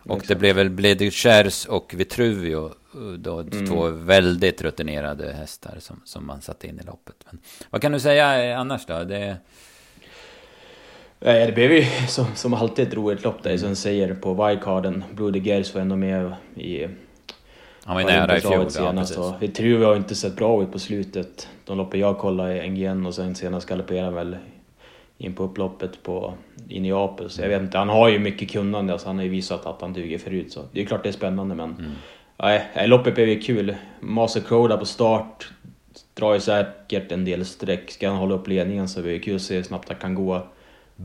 Och Exakt. det blev väl Bledishers och Vitruvio, då, mm. två väldigt rutinerade hästar som, som man satte in i loppet. Men, vad kan du säga annars då? Det... Det blev ju som, som alltid ett roligt lopp där, mm. som säger på wildcarden. Brody Gers var ändå med i han var ju nära i fjol. Senast, ja, tror vi har inte sett bra ut på slutet. De loppen jag kollade i NGN och sen senast galopperade han väl in på upploppet på, i Neapel. Så jag vet inte, han har ju mycket kunnande, alltså han har ju visat att han duger förut. Så det är klart det är spännande men... Mm. Nej, loppet blev ju kul. Master där på start. Drar ju säkert en del streck. Ska han hålla upp ledningen så blir det kul att se hur snabbt han kan gå.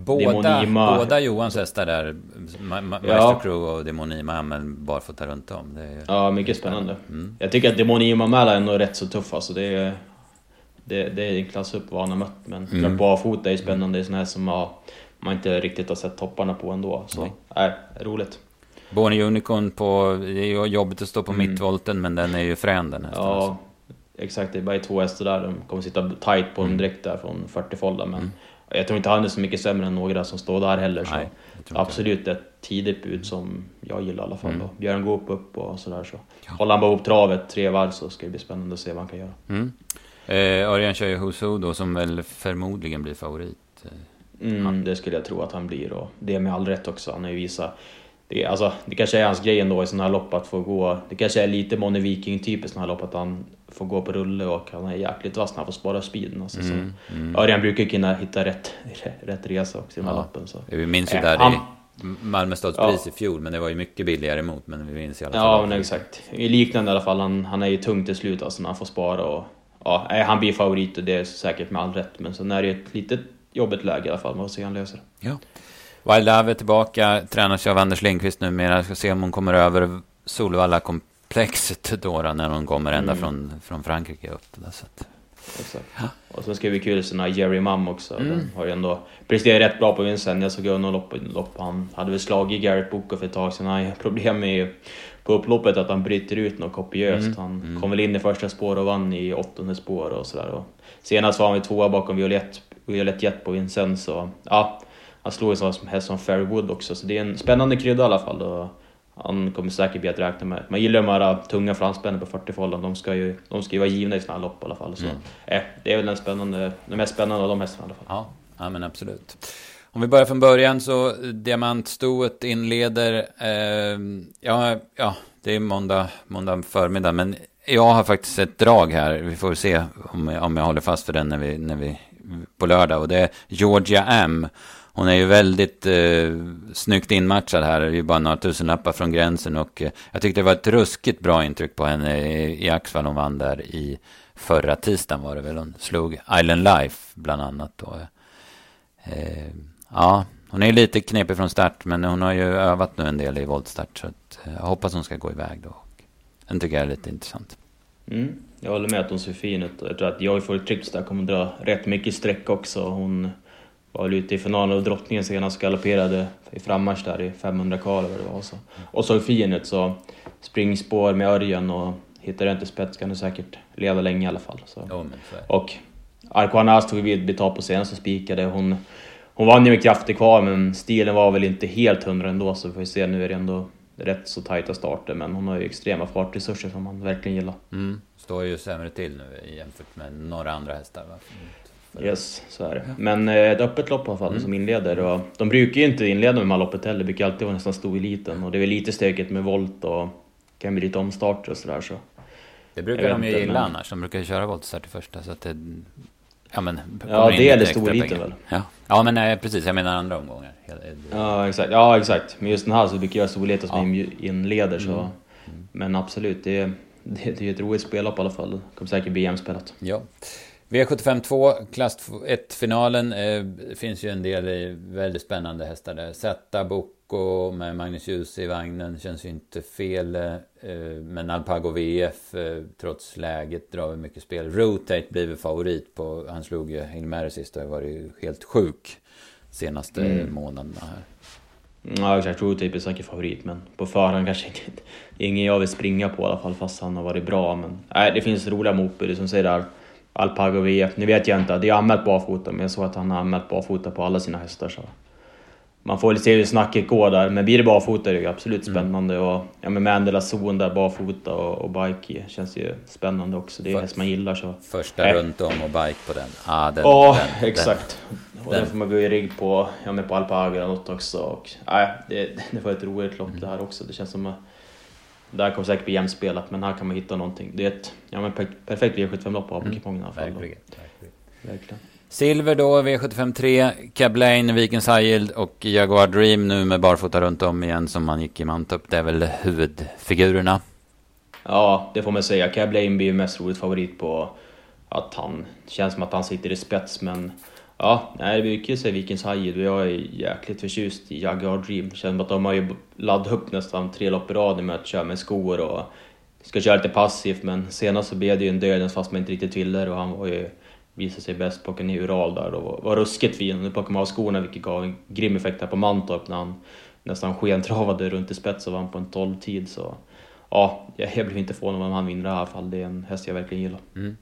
Båda, båda Johans hästar där, Ma Ma ja. Crew och Demonima, men barfota runt om. Det är, ja, mycket spännande. Mm. Jag tycker att Demonima Mäla är ändå rätt så tuff alltså. Det är, det, det är en klass upp vad han har mött. Men mm. barfota är ju spännande. Det är sådana här som man, man inte riktigt har sett topparna på ändå. Så, nej, nej roligt. Born Unicorn på, det är ju jobbigt att stå på mm. mittvolten, men den är ju frän den hästen. Ja, alltså. exakt. Det är bara två hästar där. De kommer sitta tight på dem mm. direkt där från 40 folda. Men mm. Jag tror inte han är så mycket sämre än några som står där heller. Så Nej, absolut ett tidigt bud som jag gillar i alla fall. Mm. Björn Goop upp och sådär. Så. Ja. Håller han bara ihop travet tre varv så ska det bli spännande att se vad han kan göra. Mm. Eh, Örjan kör ju Husu då som väl förmodligen blir favorit. Eh, mm, det skulle jag tro att han blir och det med all rätt också. Han har ju visat det, alltså, det kanske är hans grej ändå i sådana här lopp att få gå. Det kanske är lite Moni Viking typ i sådana här lopp att han får gå på rulle och han är jäkligt vass när han får spara speeden. Alltså, mm, så. Mm. Örjan brukar ju kunna hitta rätt, rätt resa också i de här ja. loppen. Så. Vi minns ju där han, i Malmö stadspris ja. i fjol, men det var ju mycket billigare emot. Men vi minns i alla fall. Ja, men exakt. I liknande i alla fall. Han, han är ju tung till slut alltså när han får spara och ja, han blir favorit och det är säkert med all rätt. Men sen är det ett litet jobbigt läge i alla fall. Man får se hur han löser det. Ja. Wild Love är tillbaka, tränas av Anders Lindqvist numera. Jag ska se om hon kommer över Solvalla-komplexet då, då, när hon kommer ända mm. från, från Frankrike upp. Då, så att, Exakt. Och sen ska det bli kul så när Jerry Mum också. Mm. Den har ju ändå presterat rätt bra på Vincent. Jag såg någon lopp, lopp. Han hade väl slagit Garrett Boko för ett tag sedan. Han har problem med på upploppet att han bryter ut något kopiöst. Mm. Han mm. kom väl in i första spår och vann i åttonde spår och sådär. Senast var han tvåa bakom Violett, Violett Jet på Vincent så ja, han slog en sån häst som Fairwood också. Så det är en spännande krydda i alla fall. Och han kommer säkert bli att räkna med. Man gillar de här tunga fransmännen på 40-fållan. De ska ju de ska ju vara givna i såna här lopp i alla fall. Så, mm. eh, det är väl den, spännande, den mest spännande av de hästarna i alla fall. Ja, ja men absolut. Om vi börjar från början så diamantstoet inleder, eh, ja, ja, det är måndag, måndag förmiddag, men jag har faktiskt ett drag här. Vi får se om jag, om jag håller fast för den när vi, när vi, på lördag. Och det är Georgia M. Hon är ju väldigt eh, snyggt inmatchad här. Det är ju bara några tusenlappar från gränsen. Och eh, jag tyckte det var ett ruskigt bra intryck på henne i, i Axvall. Hon vann där i förra tisdagen var det väl. Hon slog Island Life bland annat. Då. Eh, ja, hon är lite knepig från start. Men hon har ju övat nu en del i voltstart. Så att, eh, jag hoppas hon ska gå iväg då. Den tycker jag är lite intressant. Mm. Jag håller med att hon ser fin ut. Jag tror att Joy for Trips där kommer dra rätt mycket streck också. Hon var ute i finalen av drottningen senast galopperade i frammarsch där i 500 kval eller vad det var. Så. Och såg fin ut så springspår med Örjan och hittar den till spets kan du säkert leda länge i alla fall. Så. Ja, och Arkoanas tog vid betalt på senast och spikade. Hon, hon vann ju med krafter kvar men stilen var väl inte helt hundra ändå så vi får se nu är det ändå rätt så tajta starter men hon har ju extrema fartresurser som man verkligen gillar. Mm. Står ju sämre till nu jämfört med några andra hästar va? Yes, så är det. Men eh, ett öppet lopp i alla fall mm. som inleder. Och de brukar ju inte inleda med loppet heller, det brukar alltid vara nästan stor eliten. Och det är väl lite stökigt med volt och kan bli lite omstarter och sådär. Så. Det brukar de ju gilla men... annars, de brukar köra voltstart i första. Så att det, ja, men, ja det är det stor eliten väl? Ja, ja men nej, precis, jag menar andra omgångar. Ja exakt, ja, exakt. men just den här så brukar jag storleta som ja. inleder. Så. Mm. Men absolut, det är, det, det är ett roligt spellopp i alla fall. Det kommer säkert bli jämspelat. Ja. V75 2, klass 1-finalen. Eh, finns ju en del väldigt spännande hästar där. Zeta Bocco med Magnus Djuse i vagnen känns ju inte fel. Eh, men Alpago VF, eh, trots läget, drar väl mycket spel. Rotate blir väl favorit på... Han slog ju Hilmer sist och har varit helt sjuk senaste mm. månaderna här. Ja exakt, Rotate blir säkert favorit men på förhand kanske inte, ingen jag vill springa på i alla fall fast han har varit bra. Men nej, det finns roliga motbud som säger där Alpago VF. Nu vet jag inte, det är anmält barfota, men jag såg att han har anmält barfota på alla sina hästar. Så. Man får väl se hur snacket går där, men blir det barfota är det ju absolut mm. spännande. Mm. Och, ja, med Mandela zon där barfota och, och bike känns ju spännande också. Det är För, häst man gillar. Så. Första äh. runt om och bike på den. Ah, den ja, den, exakt. Den. Och den får man gå i rygg på, ja, med på Alpago eller något också. Och, äh, det, det var ett roligt lopp mm. det här också. Det känns som att där kommer säkert bli jämspelat, men här kan man hitta någonting. Det är ett ja, men perfekt V75-lopp av mm. kupongen i alla fall. Verkligen. Verkligen. Silver då, V75 3, Cablain, Vikens High och Jaguar Dream nu med barfota runt om igen som man gick i Mantorp. Det är väl huvudfigurerna? Ja, det får man säga. Cablain blir ju mest roligt favorit på att han känns som att han sitter i spets, men Ja, nej, det brukar ju se Vikens Hajid och jag är jäkligt förtjust i Jaguar Dream. Känner att de har ju laddat upp nästan tre lopp i rad med att köra med skor och ska köra lite passivt men senast så blev det ju en dödens fast man inte riktigt ville och han var ju visade sig bäst på en Ural där och var, var ruskigt fin. Nu plockade man av skorna vilket gav en grym effekt här på Mantorp när han nästan skentravade runt i spets och vann på en 12-tid så ja, jag, jag blev inte förvånad om han vinner i alla fall. Det är en häst jag verkligen gillar. Mm.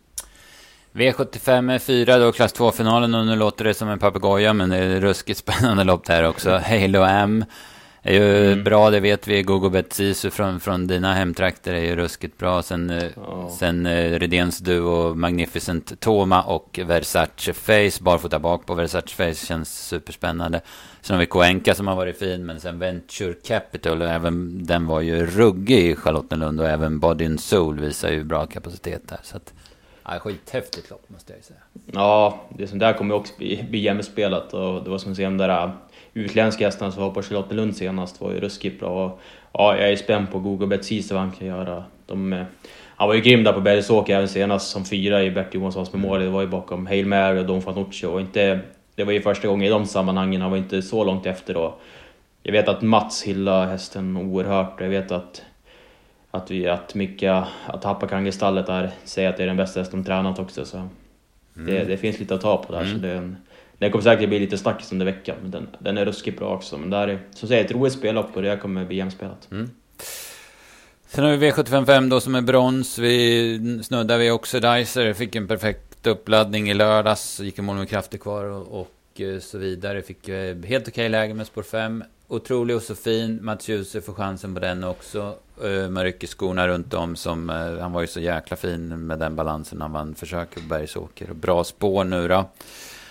V75 4 då, klass 2-finalen och nu låter det som en papegoja men det är ruskigt spännande lopp där också. Halo M är ju mm. bra, det vet vi. Gogobet Sisu från, från dina hemtrakter är ju ruskigt bra. Sen, oh. sen uh, Redéns duo Magnificent Toma och Versace Face. Barfota bak på Versace Face känns superspännande. Sen har vi Koenka som har varit fin, men sen Venture Capital, och även den var ju ruggig i Charlottenlund och även Body and Soul visar ju bra kapacitet där. Så att, Ja, skithäftigt lopp måste jag säga. Ja, det som där kommer också bli, bli jämspelat och det var som att se de där äh, utländska hästarna som var på Charlottenlund senast var ju ruskigt bra. Och, ja, jag är spänd på Google Bet vad han kan göra. De, äh, han var ju grym där på Bergsåker även senast som fyra i Bert Johanssons Memorial. Det var ju bakom Hail Mary och Don Fanucci och inte... Det var ju första gången i de sammanhangen, han var inte så långt efter då. Jag vet att Mats hyllar hästen oerhört jag vet att att, vi, att mycket, att Hapakangestallet där säger att det är den bästa häst de tränat också. Så Mm. Det, det, finns lite att ta på där. Mm. Så det, en, den kommer säkert bli lite snackis under veckan, men den, den är ruskigt bra också. Men där är, som säger, ett roligt spellopp och det kommer bli jämspelat. Mm. Sen har vi V755 då som är brons. Vi snuddar vid Oxidizer. Fick en perfekt uppladdning i lördags. Gick i mål med krafter kvar och, och eh, så vidare. Fick eh, helt okej läge med spår 5. Otrolig och så fin. Mats Djuse får chansen på den också. Uh, man rycker skorna runt om som... Uh, han var ju så jäkla fin med den balansen. Han vann försök på Bergsåker. Bra spår nu då.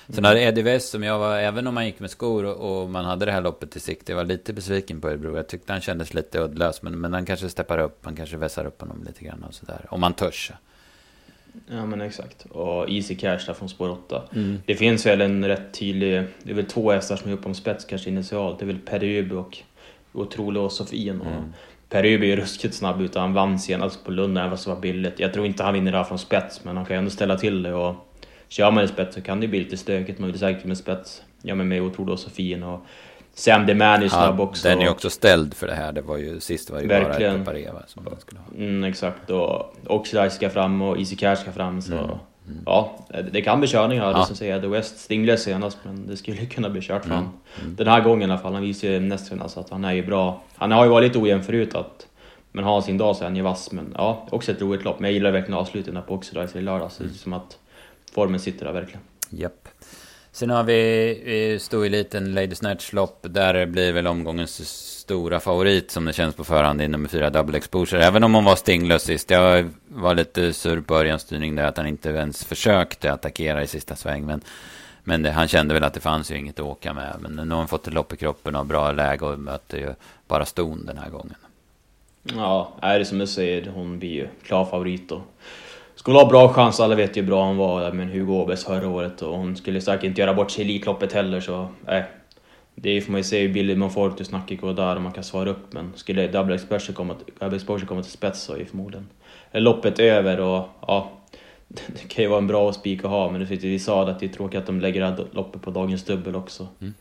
Sen hade Eddie West som jag var, även om man gick med skor och, och man hade det här loppet i sikte, jag var lite besviken på Örebro. Jag tyckte han kändes lite uddlös, men, men han kanske steppar upp, han kanske vässar upp honom lite grann och sådär. Om man törs. Ja men exakt. Och Easy Cash där från spår 8. Mm. Det finns väl en rätt tydlig, det är väl två hästar som är uppe om spets kanske initialt. Det är väl Peruby och Otrolig och Sofien. Mm. Peruby är ruskigt snabb utan han vann senast på Lund även fast det var billigt. Jag tror inte han vinner där från spets men han kan ju ändå ställa till det och kör man i spets så kan det bli lite stökigt. Man vill säkert med spets. Ja men med Otrolig och Sofien och Sam Deman är snabb ja, också. Den är också ställd för det här. Det var ju, sist var ju Verkligen. bara Pareva som man skulle ha. Mm, exakt. Och Oxlade ska fram och Easy Cash ska fram. Så mm. Mm. ja, det kan bli körningar. Ja. Det som säger The West stinglade senast, men det skulle kunna bli kört. Mm. Mm. Den här gången i alla fall. Han visar ju näst senast att han är ju bra. Han har ju varit lite ojämn förut. Att, men har sin dag så är han ju vass. Men ja, också ett roligt lopp. Men jag gillar verkligen avslutningen på Oxlade i lördags. Det är som att formen sitter där verkligen. Japp. Sen har vi stoeliten Lady Snatch-lopp. Där blir väl omgångens stora favorit som det känns på förhand i nummer fyra Double Exposure. Även om hon var stinglös sist. Jag var lite sur på Örjans styrning där att han inte ens försökte attackera i sista sväng. Men, men det, han kände väl att det fanns ju inget att åka med. Men nu har hon fått ett lopp i kroppen och bra läge och möter ju bara ston den här gången. Ja, är det som du säger, hon blir ju klar favorit. Och skulle ha bra chans, alla vet ju hur bra hon var med Hugo Åbergs förra året och hon skulle säkert inte göra bort sig i Elitloppet heller så nej. Det får man ju se hur billigt man får till snacket går där och man kan svara upp men skulle Double Exposure komma, Exposure komma till spets så är förmodligen loppet över och ja det kan ju vara en bra spik att ha men vi sa att det är tråkigt att de lägger loppet på dagens dubbel också. Mm.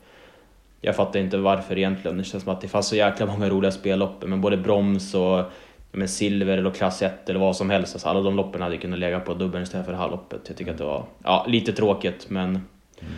Jag fattar inte varför egentligen. Det känns som att det fanns så jäkla många roliga spellopp men både broms och men silver eller klass 1 eller vad som helst. Alltså alla de loppen hade kunnat lägga på dubbeln istället för det här loppet. Jag tycker att det var ja, lite tråkigt men... Mm.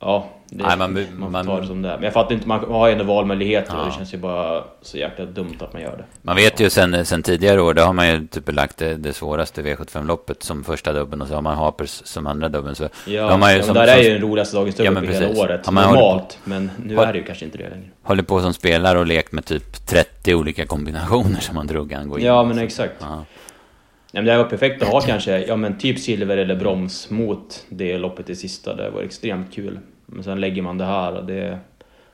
Ja, det, Nej, man, man, man tar det som det är. Men jag fattar inte, man har ju ändå valmöjligheter ja. och det känns ju bara så jäkla dumt att man gör det. Man vet ju sen, sen tidigare år, då har man ju typ lagt det, det svåraste V75-loppet som första dubben och så har man Hapers som andra dubben. Så ja, man ju, ja, som, där som, är ju den roligaste dagens dubbel ja, hela året, normalt. men nu har, är det ju kanske inte det längre. Håller på som spelare och lekt med typ 30 olika kombinationer som man drog an Ja, men exakt. Ja. Men det var perfekt att ha kanske, ja men typ silver eller broms mot det loppet i sista. Det var extremt kul. Men sen lägger man det här och det...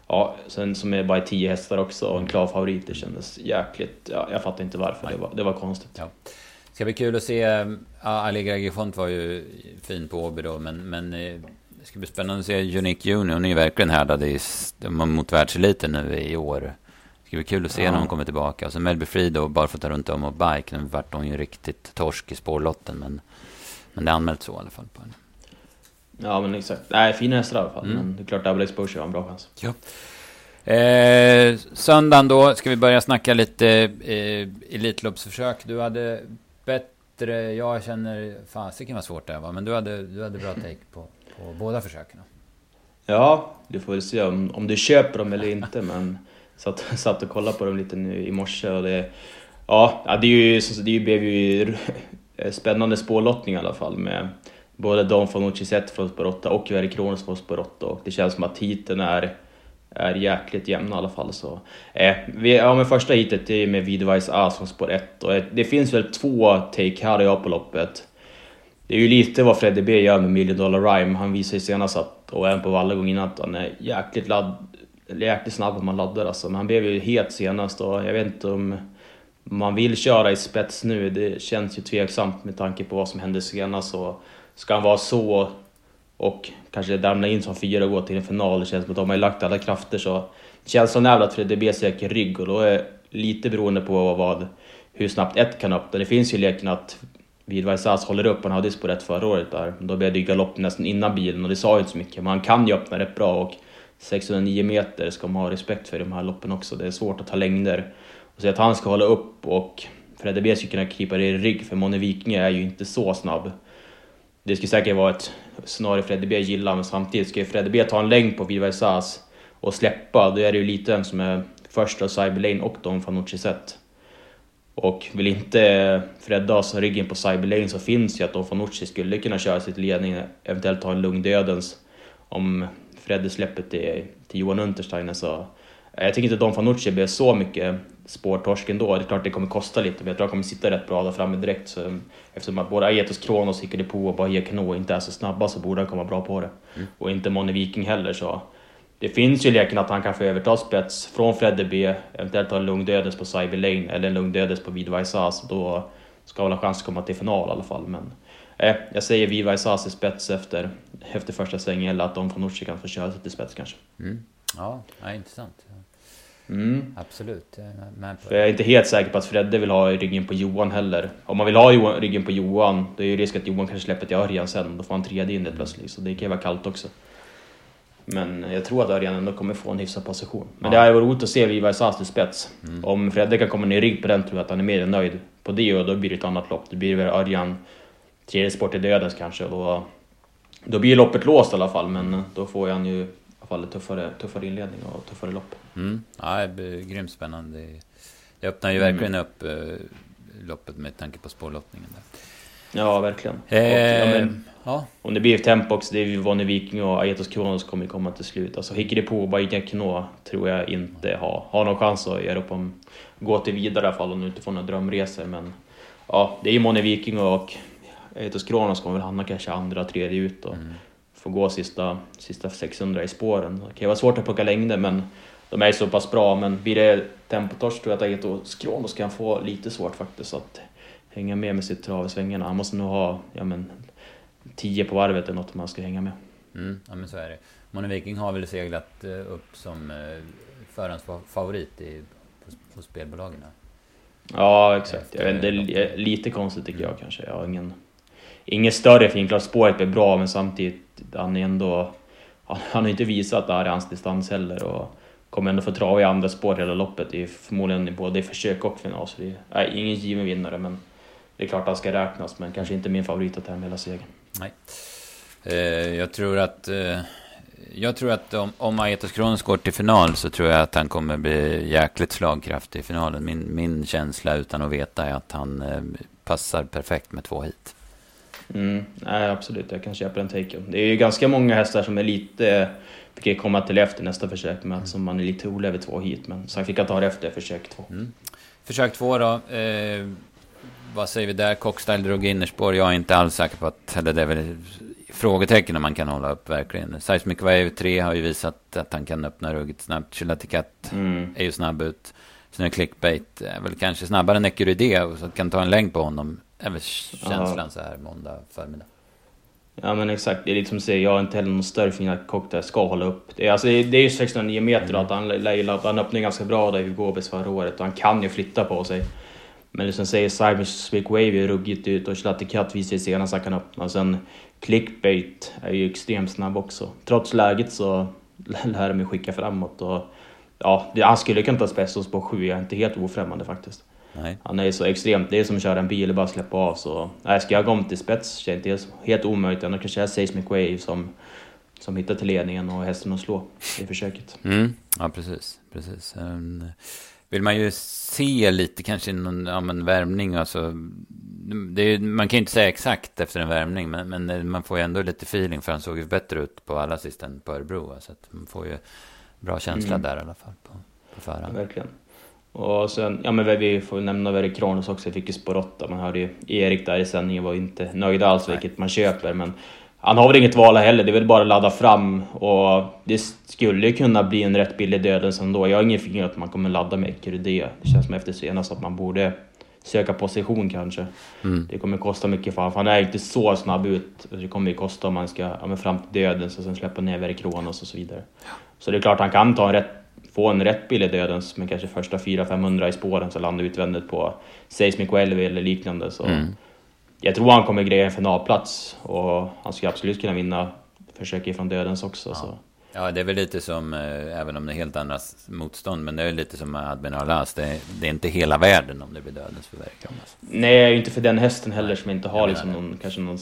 Ja, sen som är bara tio hästar också och en klar favorit. Det kändes jäkligt... Ja, jag fattar inte varför. Det var, det var konstigt. Ja. Ska bli kul att se... Ja, Allegra Gifont var ju fin på Åby då, men... men eh, det ska bli spännande att se Unique Junior. Hon är ju verkligen härdad i, mot världseliten nu i år. Det ska bli kul att se ja. när hon kommer tillbaka. Och så Melby Free då, barfota runt om och bike. Nu vart hon ju riktigt torsk i spårlotten, men... Men det är anmält så i alla fall på henne. Ja men exakt. Nej, fina hästar i alla fall. Mm. Men det är klart Double Exposure har en bra chans. Ja. Eh, söndagen då ska vi börja snacka lite eh, Elitloppsförsök. Du hade bättre, jag känner, fasiken vad svårt det var, men du hade, du hade bra take på, på båda försöken. Ja, du får väl se om, om du köper dem eller inte, men satt, satt och kollade på dem lite nu i morse och det, ja, det, är ju, det blev ju spännande spårlottning i alla fall med både Don Fanucci sett från spår 8 och Jerry Kronos från spår 8 och det känns som att heaten är, är jäkligt jämna i alla fall. Så, eh, vi, ja, men första heatet är med Vidvajs A från spår 1 och eh, det finns väl två take här och jag på loppet. Det är ju lite vad Freddie B gör med Million Dollar Rhyme. Han visar ju senast att, och även på Valla gången innan, att han är jäkligt, ladd, jäkligt snabb om man laddar alltså. Men han blev ju het senast och jag vet inte om man vill köra i spets nu. Det känns ju tveksamt med tanke på vad som hände senast. Och Ska han vara så och kanske ramla in som fyra och gå till en final, det känns som att de har lagt alla krafter så känslan är väl att Fredde B söker rygg och då är lite beroende på vad, hur snabbt ett kan öppna. Det finns ju leken att Vidvaisas håller upp, han hade ju spår rätt förra året där. Då blev det ju galopp nästan innan bilen och det sa ju inte så mycket, men han kan ju öppna rätt bra och 609 meter ska man ha respekt för i de här loppen också. Det är svårt att ta längder. Och så att han ska hålla upp och Fredde B ska kunna krypa i rygg för Moni Vikinge är ju inte så snabb. det skulle säkert vara ett scenario Fredde B gillar, men samtidigt ska ju Fredde B ta en längd på Vidvaisas och släppa, då är det ju lite vem som är först av Cyberlane och Don Fanucci sett. Och vill inte Fredde ha ryggen på Cyberlane så finns ju att Don Fanucci skulle kunna köra sitt ledning, eventuellt ta en lugn dödens om Fredde släpper till, till Johan Untersteiner så jag tycker inte Don Fanucci blir så mycket spårtorsk ändå. Det är klart det kommer kosta lite, men jag tror han kommer sitta rätt bra där framme direkt. Så, eftersom att både Aetos Kronos, Hicke på och Bahia Kano inte är så snabba så borde han komma bra på det. Mm. Och inte Moni Viking heller så. Det finns ju leken att han kan få överta spets från Fredde B, eventuellt ha en lugn dödes på Cyber Lane eller en lugn dödes på Vidva Isas. Då ska han ha chans att komma till final i alla fall. Men eh, jag säger Vidva Isas i spets efter, efter första svängen eller att de från Nordsjö kan få köra sig till spets kanske. Mm. Ja, ja, intressant. Mm. Absolut. Jag För jag är inte helt säker på att Fredde vill ha ryggen på Johan heller. Om man vill ha Johan, ryggen på Johan, då är ju risk att Johan kanske släpper till Örjan sen. Då får han tredje in det plötsligt, så det kan ju vara kallt också. Men jag tror att Örjan ändå kommer få en hyfsad position. Men ja. det hade varit roligt att se Viva Sas till spets. Mm. Om Fredde kan komma ner i rygg på den tror jag att han är mer än nöjd på det och då blir det ett annat lopp. Det blir väl Örjan tredje sport i dödens kanske. Då, då blir loppet låst i alla fall, men då får han ju fall tuffare, tuffare inledning och tuffare lopp. Mm. Ja, det blir grymt spännande. Det öppnar ju mm. verkligen upp eh, loppet med tanke på spårlottningen. Där. Ja, verkligen. Eh, och, ja, men, ja. Om det blir Tempox, det är ju Vonne Viking och Aetos Kronos kommer komma till slut. Alltså Hickeripo och Bajka Kno tror jag inte har, har någon chans att göra upp om gå till vidare i alla fall om du inte får några drömresor. Men ja, det är ju Monne Viking och Aetos Kronos kommer väl hamna kanske andra, tredje ut. Och, mm får gå sista, sista 600 i spåren. Det kan ju vara svårt att plocka längder men de är så pass bra. Men blir det tempotorsk tror jag att Ageto Skrånos kan få lite svårt faktiskt att hänga med med sitt trav i svängarna. Han måste nog ha ja, men, 10 på varvet eller något om han ska hänga med. Mm, ja men så är det. Mone Viking har väl seglat eh, upp som eh, förhandsfavorit i, på, på spelbolagen? Ja exakt. Jag vet, det är lite konstigt tycker jag kanske. Jag har ingen inget större finklart, spåret blir bra men samtidigt, han är ändå... Han, har inte visat att det här är hans distans heller och kommer ändå få trava i andra spår hela loppet. Det är förmodligen både i försök och final, så det är ingen given vinnare men det är klart att han ska räknas, men kanske inte min favorit att ta hem hela segern. Nej. Eh, jag tror att... Eh, jag tror att om, om Aetos Kronos går till final så tror jag att han kommer bli jäkligt slagkraftig i finalen. Min, min känsla utan att veta är att han eh, passar perfekt med två hit. Mm, nej, absolut, jag kan köpa den taken. Det är ju ganska många hästar som är lite, fick komma till efter nästa försök med, mm. som man är lite orolig över två hit, men sen fick jag ta det efter försök två. Mm. Försök två då. Eh, vad säger vi där? Cockstyle drog innerspår. Jag är inte alls säker på att, eller det är väl frågetecken om man kan hålla upp verkligen. Seismic Wave 3 har ju visat att han kan öppna rugget snabbt. Chilaticat mm. är ju snabb ut. Sen är Clickbait är väl kanske snabbare än Ecuride, så kan ta en längd på honom väl känslan ja. så här måndag förmiddag. Ja men exakt, det är lite som du säger, jag har inte heller någon större fin att cocktail ska hålla upp. Det är, alltså, det är ju 609 meter mm. att han, han öppnade ganska bra där i Gobis förra året och han kan ju flytta på sig. Men det som säger Simon Speak Wave är ruggigt ut och Schlatte Cut visar senast han kan öppna. Och sen Clickbait är ju extremt snabb också. Trots läget så lär de ju skicka framåt och ja, han skulle kunna ta spets på 7, jag är inte helt ofrämmande faktiskt. Nej. Han är så extremt, det är som att köra en bil och bara släppa av. Så, nej, ska jag gå om till spets känns det helt omöjligt. Annars kanske jag Seismic Wave som, som hittar till ledningen och hästen att slå i försöket. Mm. Ja, precis. precis. Um, vill man ju se lite kanske någon ja, men värmning. Alltså, det är, man kan ju inte säga exakt efter en värmning, men, men man får ju ändå lite feeling för han såg ju bättre ut på alla sist än på Örebro. Så att man får ju bra känsla mm. där i alla fall på, på förhand. Ja, verkligen. Och sen, ja men vi får nämna Verre Kronos också, jag fick ju spår 8. Man hörde ju Erik där i sändningen var inte nöjd alls, vilket man köper. Men han har väl inget val heller, det är väl bara att ladda fram. Och det skulle ju kunna bli en rätt billig dödens ändå. Jag har ingen finger att man kommer ladda med Ekerudé. Det känns som efter senast att man borde söka position kanske. Mm. Det kommer kosta mycket för honom, han är inte så snabb ut. Det kommer ju kosta om man ska ja, fram till döden och sen släppa ner Verre Kronos och så vidare. Så det är klart han kan ta en rätt få en rätt billig dödens med kanske första 400-500 i spåren så landa utvändigt på Seismic Welby eller liknande. Så mm. Jag tror han kommer greja en finalplats och han skulle absolut kunna vinna försök ifrån dödens också. Ja. Så. Ja, det är väl lite som, eh, även om det är helt andra motstånd, men det är lite som Admiral As. Det, är, det är inte hela världen om det blir dödens förverkan. Nej, inte för den hästen heller som inte har liksom någon, kanske någon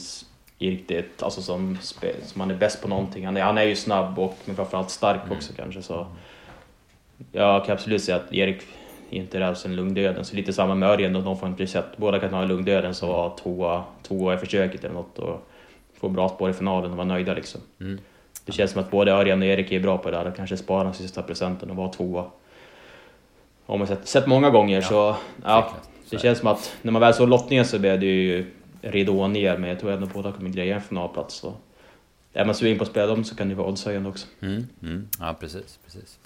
riktigt, alltså som, som han är bäst på någonting. Han är, han är ju snabb och men framförallt stark mm. också kanske så. Jag kan absolut säga att Erik inte räds en lungdöden. Så lite samma med Örjan, de får en preset. Båda kan ha lungdöden så var tvåa, tvåa i försöket eller något och få bra spår i finalen och vara nöjda liksom. Mm. Det känns som att både Örjan och Erik är bra på det där och kanske spara den sista procenten och vara tvåa. Har man sett, sett många gånger ja, så, ja, det känns som att när man väl såg lottningen så blev det ju ridån ner, men jag tror ändå båda kommer greja en finalplats. Så. Är man sugen på att spela dem så kan det vara oddshöjande också. Mm, mm. Ja, precis, precis.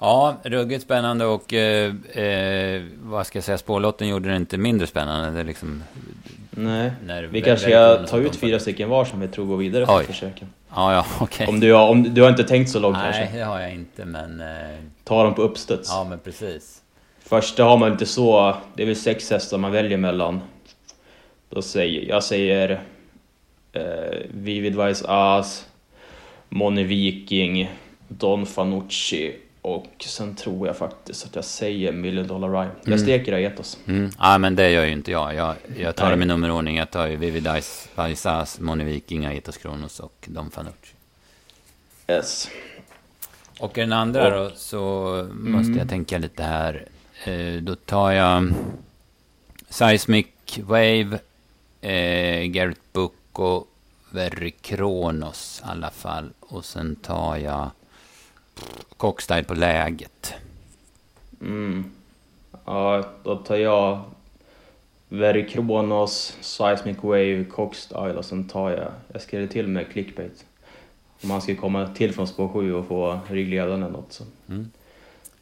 Ja, ruggigt spännande och eh, eh, vad ska jag säga, spårlotten gjorde det inte mindre spännande. Det liksom, Nej, vi kanske ska ta ut fyra stycken var som vi tror går vidare för försöken. Ja, ja. Okay. Om, du har, om du har inte tänkt så långt Nej, kanske? Nej, det har jag inte, men... Eh... Ta dem på uppstuds. Ja, men precis. Första har man inte så... Det är väl sex hästar man väljer mellan. Då säger jag säger eh, Vivid Vice As, Moni Viking, Don Fanucci och sen tror jag faktiskt att jag säger Million Dollar. Jag mm. steker Aetos. Mm. Ja, men det gör ju inte jag. Jag, jag tar dem i nummerordning. Jag tar ju Vivid Vice As, Moni Viking, Aetos Kronos och Don Fanucci. Yes. Och den andra och, då så måste jag mm. tänka lite här. Eh, då tar jag Seismic Wave eh, Garrett Book och Very Kronos i alla fall. Och sen tar jag Cockstyle på läget. Mm. Ja, då tar jag Very Kronos, Seismic Wave, Cockstyle och sen tar jag, jag skrev till med clickbait. Om han ska komma till från spår 7 och få ryggledaren eller något så. Mm.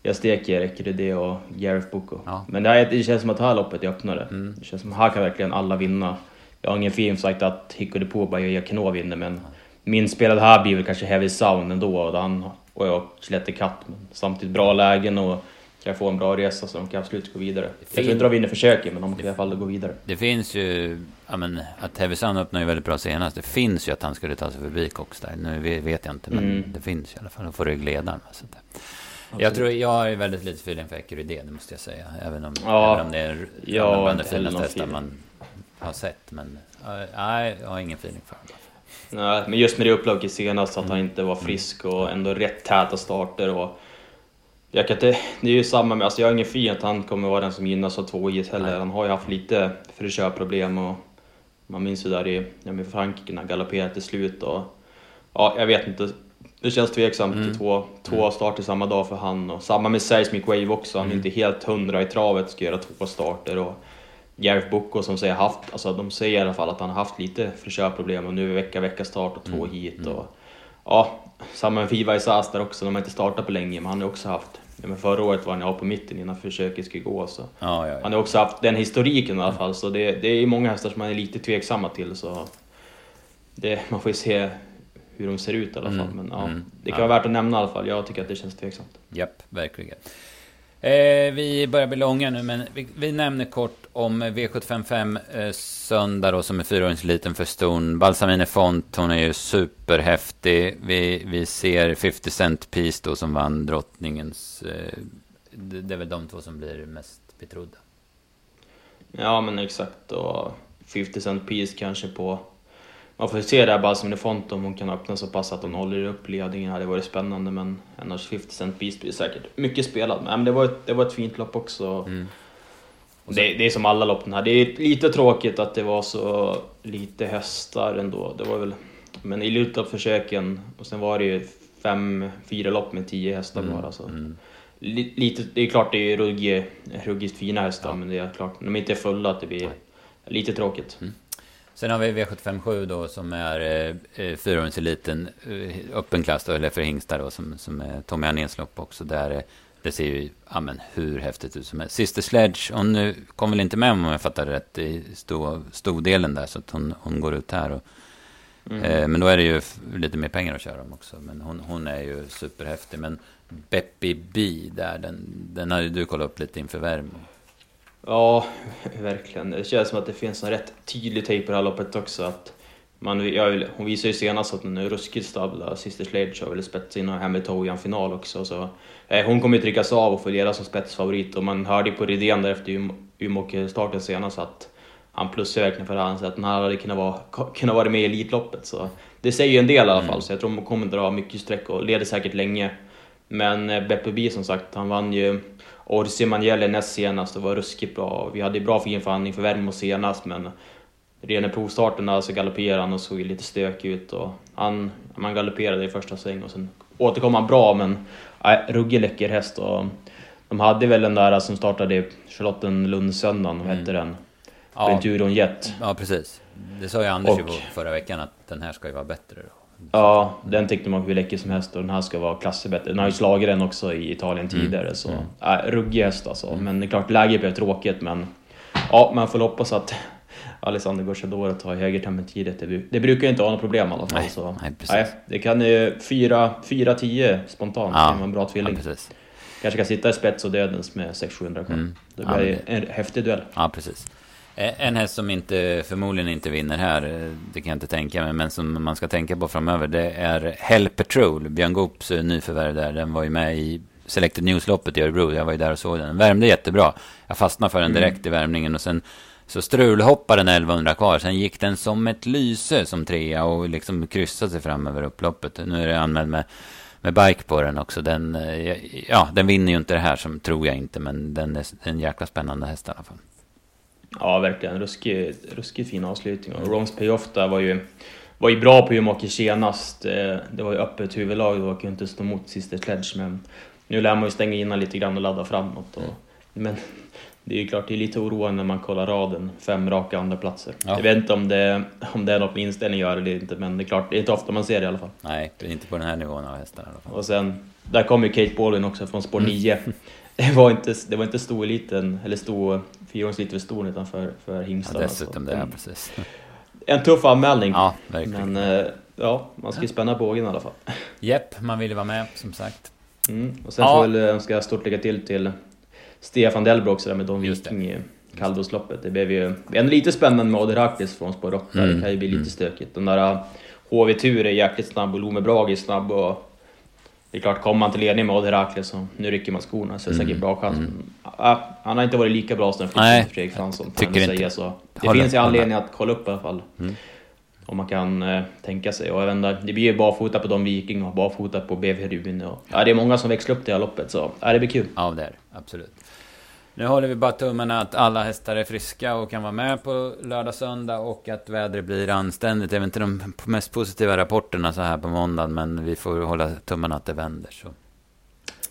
Jag steker Ekerudé och Gareth Boko. Ja. Men det, här, det känns som att det här loppet är öppnare. Mm. Det känns som att här kan verkligen alla vinna. Jag har ingen feeling sagt att Hicko de Poba och Ekno vinner, men min spelade här blir väl kanske Heavy Sound ändå. Och, han, och jag Skellefteå Katt, men samtidigt bra lägen och kan få en bra resa så de kan absolut gå vidare. Jag tror inte de vinner försöket, men de kan i alla fall gå vidare. Det finns ju, ja men att Heavy Sound öppnade ju väldigt bra senast. Det finns ju att han skulle ta sig förbi Cockstyle. Nu vet jag inte, men mm. det finns i alla fall. att få ryggledaren. Så jag tror jag är väldigt lite feeling för Ecurydé, det måste jag säga. Även om, ja, även om det är ja, bland det finaste hästar man har sett. Men nej, jag har ingen feeling för honom. Nej, men just med det upplaget senast, att han inte var frisk och ändå rätt täta starter. Och jag kan inte, det är ju samma med, alltså jag har ingen fin att han kommer vara den som gynnas av två is heller. Han har ju haft lite frisörproblem och man minns ju där i ja, med Frankrike när han galopperade till slut. Och, ja, jag vet inte det känns tveksamt mm. till två, två mm. starter samma dag för han. Och samma med Seismic Wave också, han är mm. inte helt hundra i travet, ska göra två starter. Och Gareth Boko som säger haft, alltså de säger i alla fall att han har haft lite frisörproblem och nu är vecka, vecka start och två mm. hit. Mm. Och, ja, samma med Fiva Isas där också, de har inte startat på länge men han har också haft men förra året var han ja på mitten innan försöket skulle gå. Så. Ja, ja, ja. Han har också haft den historiken i alla fall, så det, det är många hästar som man är lite tveksamma till. Så det, man får ju se hur de ser ut i alla fall. Mm, men ja, mm, det kan ja. vara värt att nämna i alla fall. Jag tycker att det känns tveksamt. Japp, verkligen. Eh, vi börjar bli långa nu, men vi, vi nämner kort om V755 eh, söndag då, som är fyraåringsliten för ston. Balsamine Font, hon är ju superhäftig. Vi, vi ser 50 Cent Piece då som vann drottningens. Eh, det, det är väl de två som blir mest betrodda. Ja, men exakt. Och 50 Cent Piece kanske på man får se där bara som en font om hon kan öppna så pass att hon håller upp ledningen. Det hade varit spännande men annars 50 Cent Beast blir säkert mycket spelad. Men det var ett, det var ett fint lopp också. Mm. Det, det, är som alla loppen här. Det är lite tråkigt att det var så lite hästar ändå. Det var väl, men i Lutarp-försöken och sen var det ju fem, fyra lopp med tio hästar mm. bara. Så. Mm. Lite, det är klart det är ruggigt, ruggigt fina hästar ja. men det är klart, när de inte är fulla att det blir lite tråkigt. Mm. Sen har vi V757 då som är eh, eh fyraåringseliten, eh, öppen klass då, eller för hingstar då, som, som är Tommy Arnéns lopp också. Där eh, det ser ju, ja men hur häftigt ut som helst. Sister Sledge, hon nu kom väl inte med om jag fattar rätt i stordelen där, så att hon, hon går ut här. Och, mm. eh, men då är det ju lite mer pengar att köra om också. Men hon, hon är ju superhäftig. Men Beppy B där, den, den har ju du kollat upp lite inför värmen. Ja, verkligen. Det känns som att det finns en rätt tydlig tejp på det här loppet också. Att man, ja, hon visar ju senast att hon är ruskigt stabil. Sister Sledge har väl spetsat in och Hamilton i en final också. Så, eh, hon kommer ju tryckas av och få leda som spetsfavorit. Och man hörde ju på Rydén där efter Umeå-starten senast att han plussar verkligen för hans att han hade kunnat vara, kunnat vara med i Elitloppet. Så det säger ju en del i alla fall, mm. så jag tror de kommer dra mycket streck och leder säkert länge. Men eh, Beppe Bi som sagt, han vann ju Orsi Manjelle näst senast och var ruskigt bra. Vi hade bra finförhandling för Värmo senast men redan i provstarten så galopperade han och såg lite stökig ut. Och han, man galopperade i första sväng och sen återkom han bra men äh, ruggig läcker häst. Och de hade väl den där som startade Charlottenlundsöndagen, vad mm. hette den? Ja. Jet. Ja precis. Det sa ju Anders och, förra veckan att den här ska ju vara bättre. Då. Ja, den tyckte man hur läcker som helst och den här ska vara klassigt bättre. Den har ju slagit den också i Italien mm. tidigare, mm. så mm. Äh, ruggig häst alltså. Mm. Men det är klart, läget blev tråkigt, men ja, man får hoppas att Alexander Gocciadoro tar högertempen tidigt. Det, det brukar inte vara något problem i alla fall. Nej, så. nej, precis. Nej, det kan ju 4-10 spontant, ja, det kan vara en bra tvilling. Ja, precis. Kanske kan sitta i spets och dödens med 600-700 kvar. Mm. Det blir ja, det... en häftig duell. Ja, precis. Eh, en häst som inte, förmodligen inte vinner här, eh, det kan jag inte tänka mig, men som man ska tänka på framöver, det är Hell Patrol, Björn Goops eh, nyförvärv där. Den var ju med i Selected News-loppet i Örebro, jag var ju där och såg den. Den värmde jättebra. Jag fastnade för den mm. direkt i värmningen och sen så strulhoppade den 1100 kvar. Sen gick den som ett lyse som trea och liksom kryssade sig fram över upploppet. Nu är det anmäld med, med bike på den också. Den, ja, den vinner ju inte det här, som tror jag inte, men den är en jäkla spännande häst i alla fall. Ja, verkligen. Ruskigt, ruskigt fin avslutning. Och Wrongs Payoff där var ju, var ju bra på Umeåker senast. Eh, det var ju öppet huvudlag, var ju inte stå emot sista Sledge. Men nu lär man ju stänga in lite grann och ladda framåt. Och, men det är ju klart, det är lite oroande när man kollar raden. Fem raka andra platser. Ja. Jag vet inte om det, om det är något med inställning gör eller inte, men det är klart, det är inte ofta man ser det i alla fall. Nej, det är inte på den här nivån av hästar i alla fall. Och sen, där kommer ju Kate Baldwin också från spår 9. Mm. Det var inte, det var inte storeliten, eller stor, fyraåringsliten för ston utan för, för hingstarna. Ja, dessutom det, ja, precis. En tuff anmälning. Ja, verkligen. Men eh, ja, man ska ju spänna bågen i alla fall. Jepp, man vill ju vara med som sagt. Mm. Och sen ja. får jag väl önska stort lycka till till Stefan Delbro också där med Don Viking i kallblodsloppet. Det blev ju en lite spännande med Oderakis från spår 8. Mm. Det kan ju bli lite mm. stökigt. Den där HV Tur är jäkligt snabb och Lome Brage är snabb och det är klart, kommer man till ledning med Odd Herakles så nu rycker man skorna så det är säkert mm. bra chans. Mm. han har inte varit lika bra som Fredrik Fransson. Tycker inte. Säga, så. Det finns ju anledning att kolla upp i alla fall. Mm. Om man kan eh, tänka sig. Och även där, det blir ju barfota på Don Viking och barfota på BV Rune. Och, ja, det är många som växlar upp det här loppet så ja, det blir kul. Ja, det är absolut. Nu håller vi bara tummarna att alla hästar är friska och kan vara med på lördag, söndag och att vädret blir anständigt. Det är inte de mest positiva rapporterna så här på måndagen, men vi får hålla tummarna att det vänder. Så.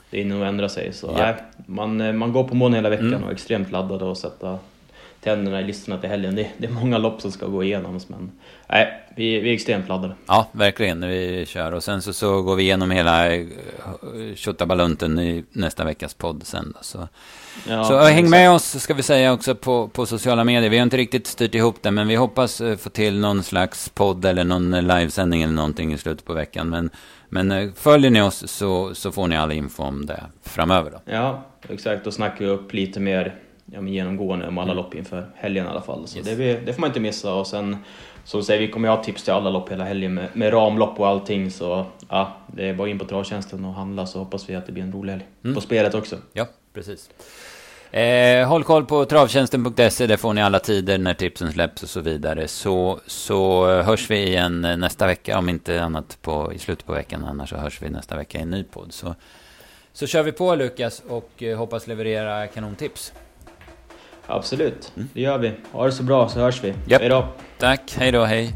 Det är nog ändra sig. Så, ja. man, eh, man går på månen hela veckan mm. och är extremt laddad och sätta tänderna i listorna till helgen. Det, det, är många lopp som ska gå igenom. Men nej, vi, vi är extremt laddade. Ja, verkligen. Vi kör. Och sen så, så går vi igenom hela eh, Tjottabalunten i nästa veckas podd sen. Då, så Ja, så häng med oss, ska vi säga också, på, på sociala medier. Vi har inte riktigt styrt ihop det, men vi hoppas uh, få till någon slags podd eller någon livesändning eller någonting i slutet på veckan. Men, men följer ni oss så, så får ni all info om det framöver. Då. Ja, exakt. Då snackar vi upp lite mer ja, genomgående om alla mm. lopp inför helgen i alla fall. Så yes. det, det, får man inte missa. Och sen, som säger, vi kommer ju ha tips till alla lopp hela helgen med, med ramlopp och allting. Så ja, det är bara in på travtjänsten och handla så hoppas vi att det blir en rolig helg. Mm. På spelet också. Ja, precis. Eh, håll koll på travtjänsten.se, där får ni alla tider när tipsen släpps och så vidare. Så, så hörs vi igen nästa vecka, om inte annat på, i slutet på veckan. Annars så hörs vi nästa vecka i en ny podd. Så, så kör vi på Lukas och eh, hoppas leverera kanontips. Absolut, det gör vi. Ha det så bra så hörs vi. Yep. Hej då. Tack, hej då, hej.